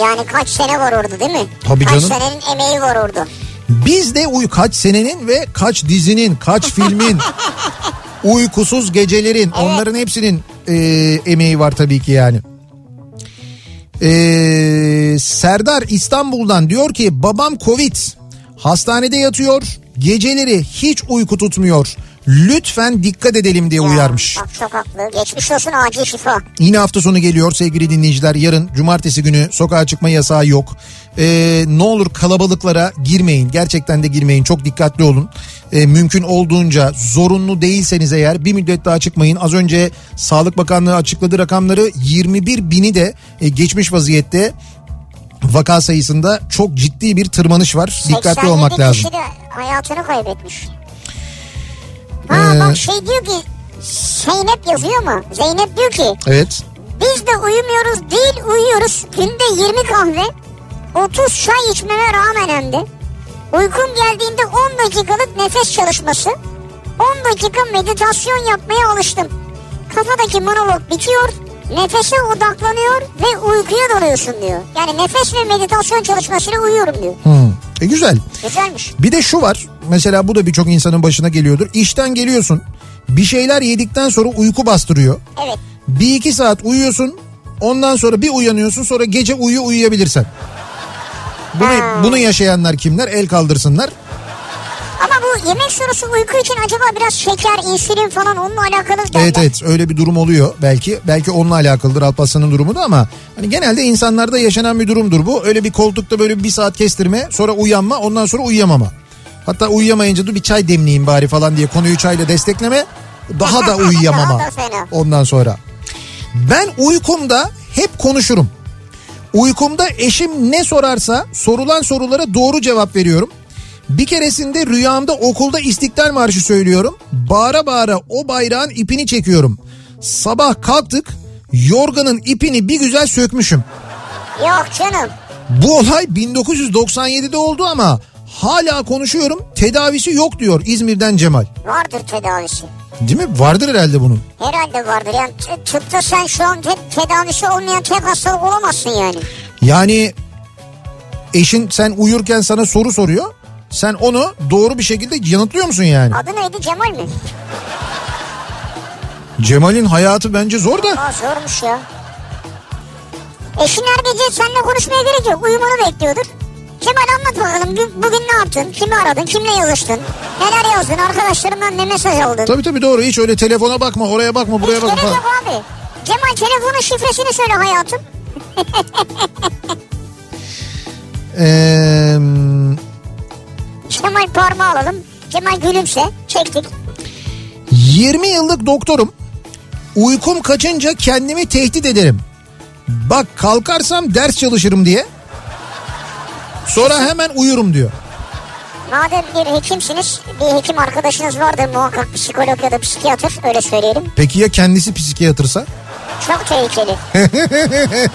Yani kaç sene var orada değil mi? Tabii kaç canım. senenin emeği var orada. Bizde uy kaç senenin ve kaç dizinin, kaç filmin, uykusuz gecelerin onların hepsinin e, emeği var tabii ki yani. E, Serdar İstanbul'dan diyor ki babam Covid hastanede yatıyor geceleri hiç uyku tutmuyor. Lütfen dikkat edelim diye Ya, uyarmış. Bak çok haklı. Geçmiş olsun acil şifa. Yine hafta sonu geliyor sevgili dinleyiciler. Yarın cumartesi günü sokağa çıkma yasağı yok. Ee, ne olur kalabalıklara girmeyin. Gerçekten de girmeyin. Çok dikkatli olun. Ee, mümkün olduğunca zorunlu değilseniz eğer bir müddet daha çıkmayın. Az önce Sağlık Bakanlığı açıkladı rakamları 21 bini de e, geçmiş vaziyette. Vaka sayısında çok ciddi bir tırmanış var. Dikkatli 87 olmak lazım. kişi de hayatını kaybetmiş. Ha Ee, bak şey diyor ki Zeynep yazıyor mu? Zeynep diyor ki Evet. biz de uyumuyoruz değil uyuyoruz. Günde 20 kahve 30 çay içmeme rağmen hem de. Uykum geldiğinde 10 dakikalık nefes çalışması 10 dakika meditasyon yapmaya alıştım. Kafadaki monolog bitiyor nefese odaklanıyor ve uykuya dalıyorsun diyor. Yani nefes ve meditasyon çalışmasıyla uyuyorum diyor. Hmm. E güzel. Güzelmiş. Bir de şu var. Mesela bu da birçok insanın başına geliyordur. İşten geliyorsun. Bir şeyler yedikten sonra uyku bastırıyor. Evet. Bir iki saat uyuyorsun. Ondan sonra bir uyanıyorsun. Sonra gece uyu uyuyabilirsen. Bunu, Ha. bunu yaşayanlar kimler? El kaldırsınlar. Ama bu yemek sonrası uyku için acaba biraz şeker, insülin falan onunla alakalı derler. Evet evet öyle bir durum oluyor belki. Belki onunla alakalıdır Alparslan'ın durumu da ama hani genelde insanlarda yaşanan bir durumdur bu. Öyle bir koltukta böyle bir saat kestirme sonra uyanma ondan sonra uyuyamama. Hatta uyuyamayınca da bir çay demleyeyim bari falan diye konuyu çayla destekleme daha da uyuyamama ondan sonra. Ben uykumda hep konuşurum. Uykumda eşim ne sorarsa sorulan sorulara doğru cevap veriyorum. Bir keresinde rüyamda okulda İstiklal Marşı söylüyorum. Bağıra bağıra o bayrağın ipini çekiyorum. Sabah kalktık yorganın ipini bir güzel sökmüşüm. Yok canım. Bu olay 1997'de oldu ama hala konuşuyorum tedavisi yok diyor İzmir'den Cemal. Vardır tedavisi. Değil mi? Vardır herhalde bunun. Herhalde vardır. Yani tıpta sen şu an te- tedavisi olmayan tek hastalık olamazsın yani. Yani eşin sen uyurken sana soru soruyor. Sen onu doğru bir şekilde yanıtlıyor musun yani? Adı neydi Cemal mi? Cemal'in hayatı bence zor da. Aa zormuş ya. Eşin her gece seninle konuşmaya gerek yok. Uyumanı bekliyordur. Cemal anlat bakalım Bugün- ne yaptın? Kimi aradın? Kimle yazıştın? Neler yazdın? Arkadaşlarından ne mesaj aldın? Tabii tabii doğru hiç öyle telefona bakma oraya bakma buraya Hiç bakma gerek falan. yok abi. Cemal telefonun şifresini söyle hayatım. Ee, Cemal parmağı alalım. Cemal gülümse. Çektik. 20 yıllık doktorum. Uykum kaçınca kendimi tehdit ederim. Bak kalkarsam ders çalışırım diye. Sonra hemen uyurum diyor. Madem bir hekimsiniz, bir hekim arkadaşınız vardır muhakkak psikolog ya da psikiyatr öyle söyleyelim. Peki ya kendisi psikiyatrsa? Çok tehlikeli.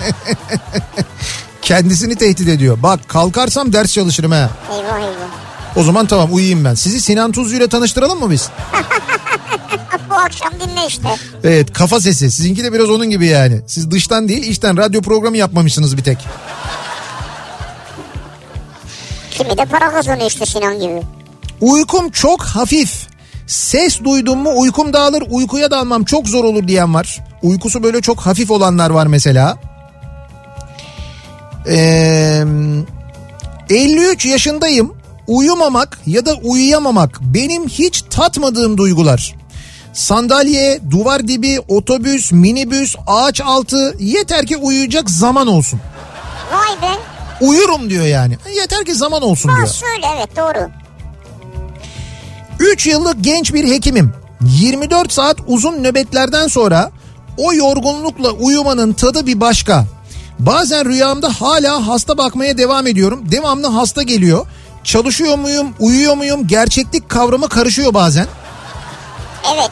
Kendisini tehdit ediyor. Bak kalkarsam ders çalışırım ha. Eyvah eyvah. O zaman tamam uyuyayım ben. Sizi Sinan Tuzcu ile tanıştıralım mı biz? Bu akşam dinle işte. Evet kafa sesi. Sizinki de biraz onun gibi yani. Siz dıştan değil içten radyo programı yapmamışsınız bir tek. Kimi de para kazanıyor işte Sinan gibi. Uykum çok hafif. Ses duydum mu uykum dağılır uykuya dalmam çok zor olur diyen var. Uykusu böyle çok hafif olanlar var mesela. Ee, 53 yaşındayım. Uyumamak ya da uyuyamamak benim hiç tatmadığım duygular. Sandalye, duvar dibi, otobüs, minibüs, ağaç altı yeter ki uyuyacak zaman olsun. Vay be. Uyurum diyor yani. Yeter ki zaman olsun diyor. Ha söyle evet doğru. 3 yıllık genç bir hekimim. 24 saat uzun nöbetlerden sonra o yorgunlukla uyumanın tadı bir başka. Bazen rüyamda hala hasta bakmaya devam ediyorum. Devamlı hasta geliyor. Çalışıyor muyum, uyuyor muyum? Gerçeklik kavramı karışıyor bazen. Evet.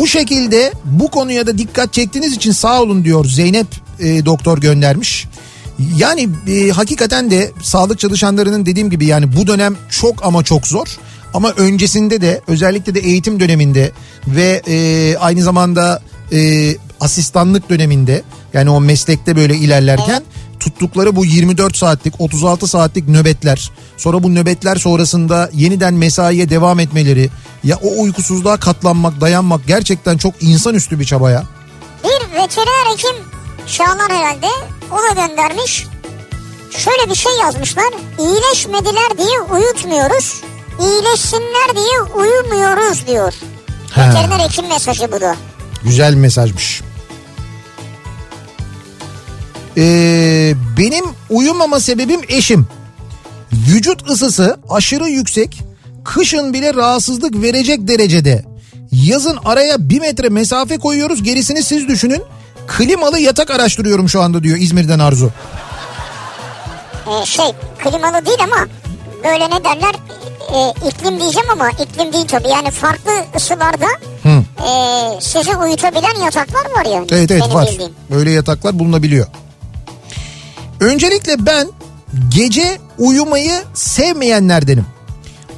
Bu şekilde bu konuya da dikkat çektiğiniz için sağ olun diyor Zeynep e, doktor göndermiş. Yani e, hakikaten de sağlık çalışanlarının dediğim gibi yani bu dönem çok ama çok zor. Ama öncesinde de özellikle de eğitim döneminde ve e, aynı zamanda e, asistanlık döneminde yani o meslekte böyle ilerlerken tuttukları bu 24 saatlik 36 saatlik nöbetler sonra bu nöbetler sonrasında yeniden mesaiye devam etmeleri ya o uykusuzluğa katlanmak dayanmak gerçekten çok insanüstü bir çaba ya. Bir veteriner hekim Şahan herhalde o da göndermiş. Şöyle bir şey yazmışlar. İyileşmediler diye uyutmuyoruz. İyileşsinler diye uyumuyoruz diyor. Veteriner hekim mesajı bu da. Güzel mesajmış. Ee, benim uyumama sebebim eşim. Vücut ısısı aşırı yüksek. Kışın bile rahatsızlık verecek derecede. Yazın araya bir metre mesafe koyuyoruz gerisini siz düşünün. Klimalı yatak araştırıyorum şu anda diyor İzmir'den Arzu. Ee, şey klimalı değil ama böyle ne derler e, iklim diyeceğim ama iklim değil tabii. Yani farklı ısılarda Hı. e, sizi uyutabilen yataklar var yani. Evet evet var. bildiğim. Böyle yataklar bulunabiliyor. Öncelikle ben gece uyumayı sevmeyenlerdenim.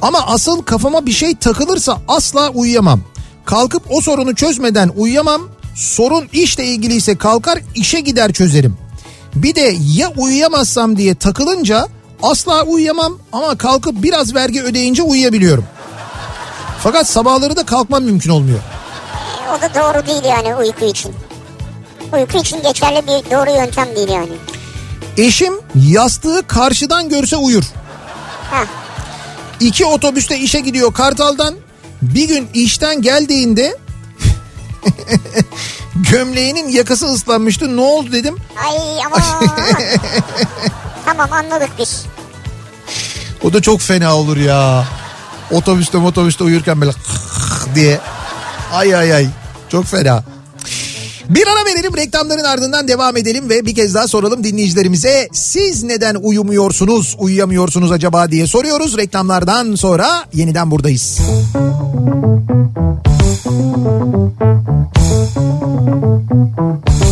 Ama asıl kafama bir şey takılırsa asla uyuyamam. Kalkıp o sorunu çözmeden uyuyamam. Sorun işle ilgiliyse kalkar işe gider çözerim. Bir de ya uyuyamazsam diye takılınca asla uyuyamam ama kalkıp biraz vergi ödeyince uyuyabiliyorum. Fakat sabahları da kalkmam mümkün olmuyor. O da doğru değil yani uyku için. Uyku için geçerli bir doğru yöntem değil yani. Eşim yastığı karşıdan görse uyur. Heh. İki otobüste işe gidiyor Kartal'dan. Bir gün işten geldiğinde gömleğinin yakası ıslanmıştı. Ne oldu dedim. Ay aman. tamam anladık biz. O da çok fena olur ya. Otobüste otobüste uyurken böyle diye. Ay ay ay. Çok fena. Bir ara verelim reklamların ardından devam edelim ve bir kez daha soralım dinleyicilerimize. Siz neden uyumuyorsunuz, uyuyamıyorsunuz acaba diye soruyoruz. Reklamlardan sonra yeniden buradayız. Kafa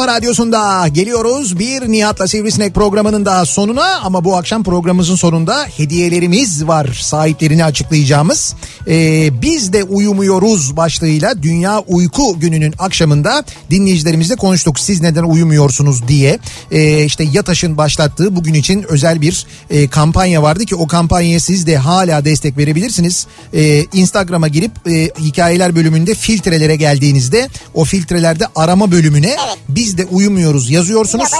kafa radyosunda geliyoruz. Bir Nihat'la Sivrisinek programının daha sonuna ama bu akşam programımızın sonunda hediyelerimiz var sahiplerini açıklayacağımız. Ee, biz de uyumuyoruz başlığıyla Dünya Uyku Günü'nün akşamında dinleyicilerimizle konuştuk. Siz neden uyumuyorsunuz diye. Ee, işte YATAŞ'ın başlattığı bugün için özel bir e, kampanya vardı ki o kampanyaya siz de hala destek verebilirsiniz. Ee, Instagram'a girip e, hikayeler bölümünde filtrelere geldiğinizde o filtrelerde arama bölümüne Evet. Biz de uyumuyoruz yazıyorsunuz. Ya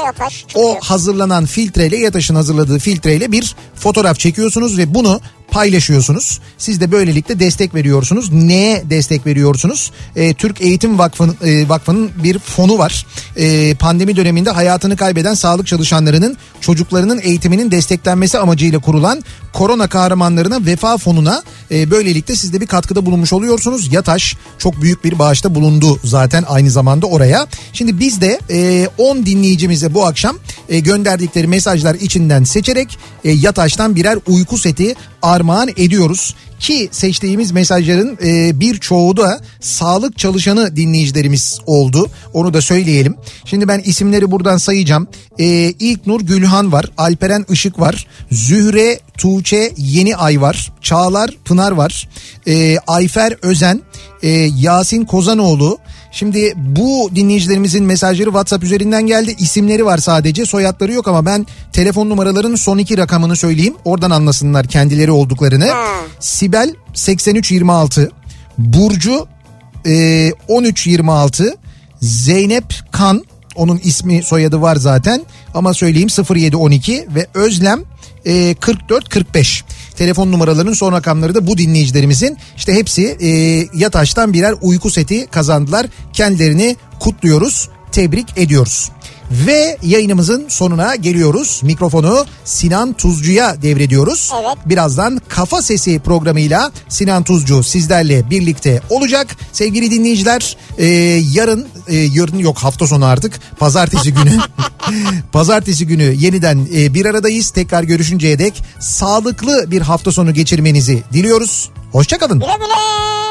O hazırlanan filtreyle Yataş'ın hazırladığı filtreyle bir fotoğraf çekiyorsunuz ve bunu paylaşıyorsunuz. Siz de böylelikle destek veriyorsunuz. Neye destek veriyorsunuz? Ee, Türk Eğitim Vakfı'nın e, Vakfı'nın bir fonu var. Ee, pandemi döneminde hayatını kaybeden sağlık çalışanlarının çocuklarının eğitiminin desteklenmesi amacıyla kurulan korona kahramanlarına vefa fonuna e, böylelikle siz de bir katkıda bulunmuş oluyorsunuz. Yataş çok büyük bir bağışta bulundu zaten aynı zamanda oraya. Şimdi biz de e, 10 dinleyicimize bu akşam e, gönderdikleri mesajlar içinden seçerek e, Yataş'tan birer uyku seti armağan ediyoruz. Ki seçtiğimiz mesajların e, birçoğu da sağlık çalışanı dinleyicilerimiz oldu. Onu da söyleyelim. Şimdi ben isimleri buradan sayacağım. E, İlknur Gülhan var. Alperen Işık var. Zühre Tuğçe Yeni Ay var. Çağlar Pınar var. E, Ayfer Özen. E, Yasin Kozanoğlu. Şimdi bu dinleyicilerimizin mesajları WhatsApp üzerinden geldi. İsimleri var sadece soyadları yok ama ben telefon numaralarının son iki rakamını söyleyeyim. Oradan anlasınlar kendileri olduklarını. Sibel 8326, Burcu e, 1326, Zeynep Kan onun ismi soyadı var zaten ama söyleyeyim 0712 ve Özlem e, 4445 telefon numaralarının son rakamları da bu dinleyicilerimizin işte hepsi e, Yataş'tan birer uyku seti kazandılar kendilerini kutluyoruz tebrik ediyoruz. Ve yayınımızın sonuna geliyoruz. Mikrofonu Sinan Tuzcu'ya devrediyoruz. Evet. Birazdan Kafa Sesi programıyla Sinan Tuzcu sizlerle birlikte olacak. Sevgili dinleyiciler e, yarın e, yarın yok hafta sonu artık pazartesi günü pazartesi günü yeniden e, bir aradayız. Tekrar görüşünceye dek sağlıklı bir hafta sonu geçirmenizi diliyoruz. Hoşçakalın. Güle güle.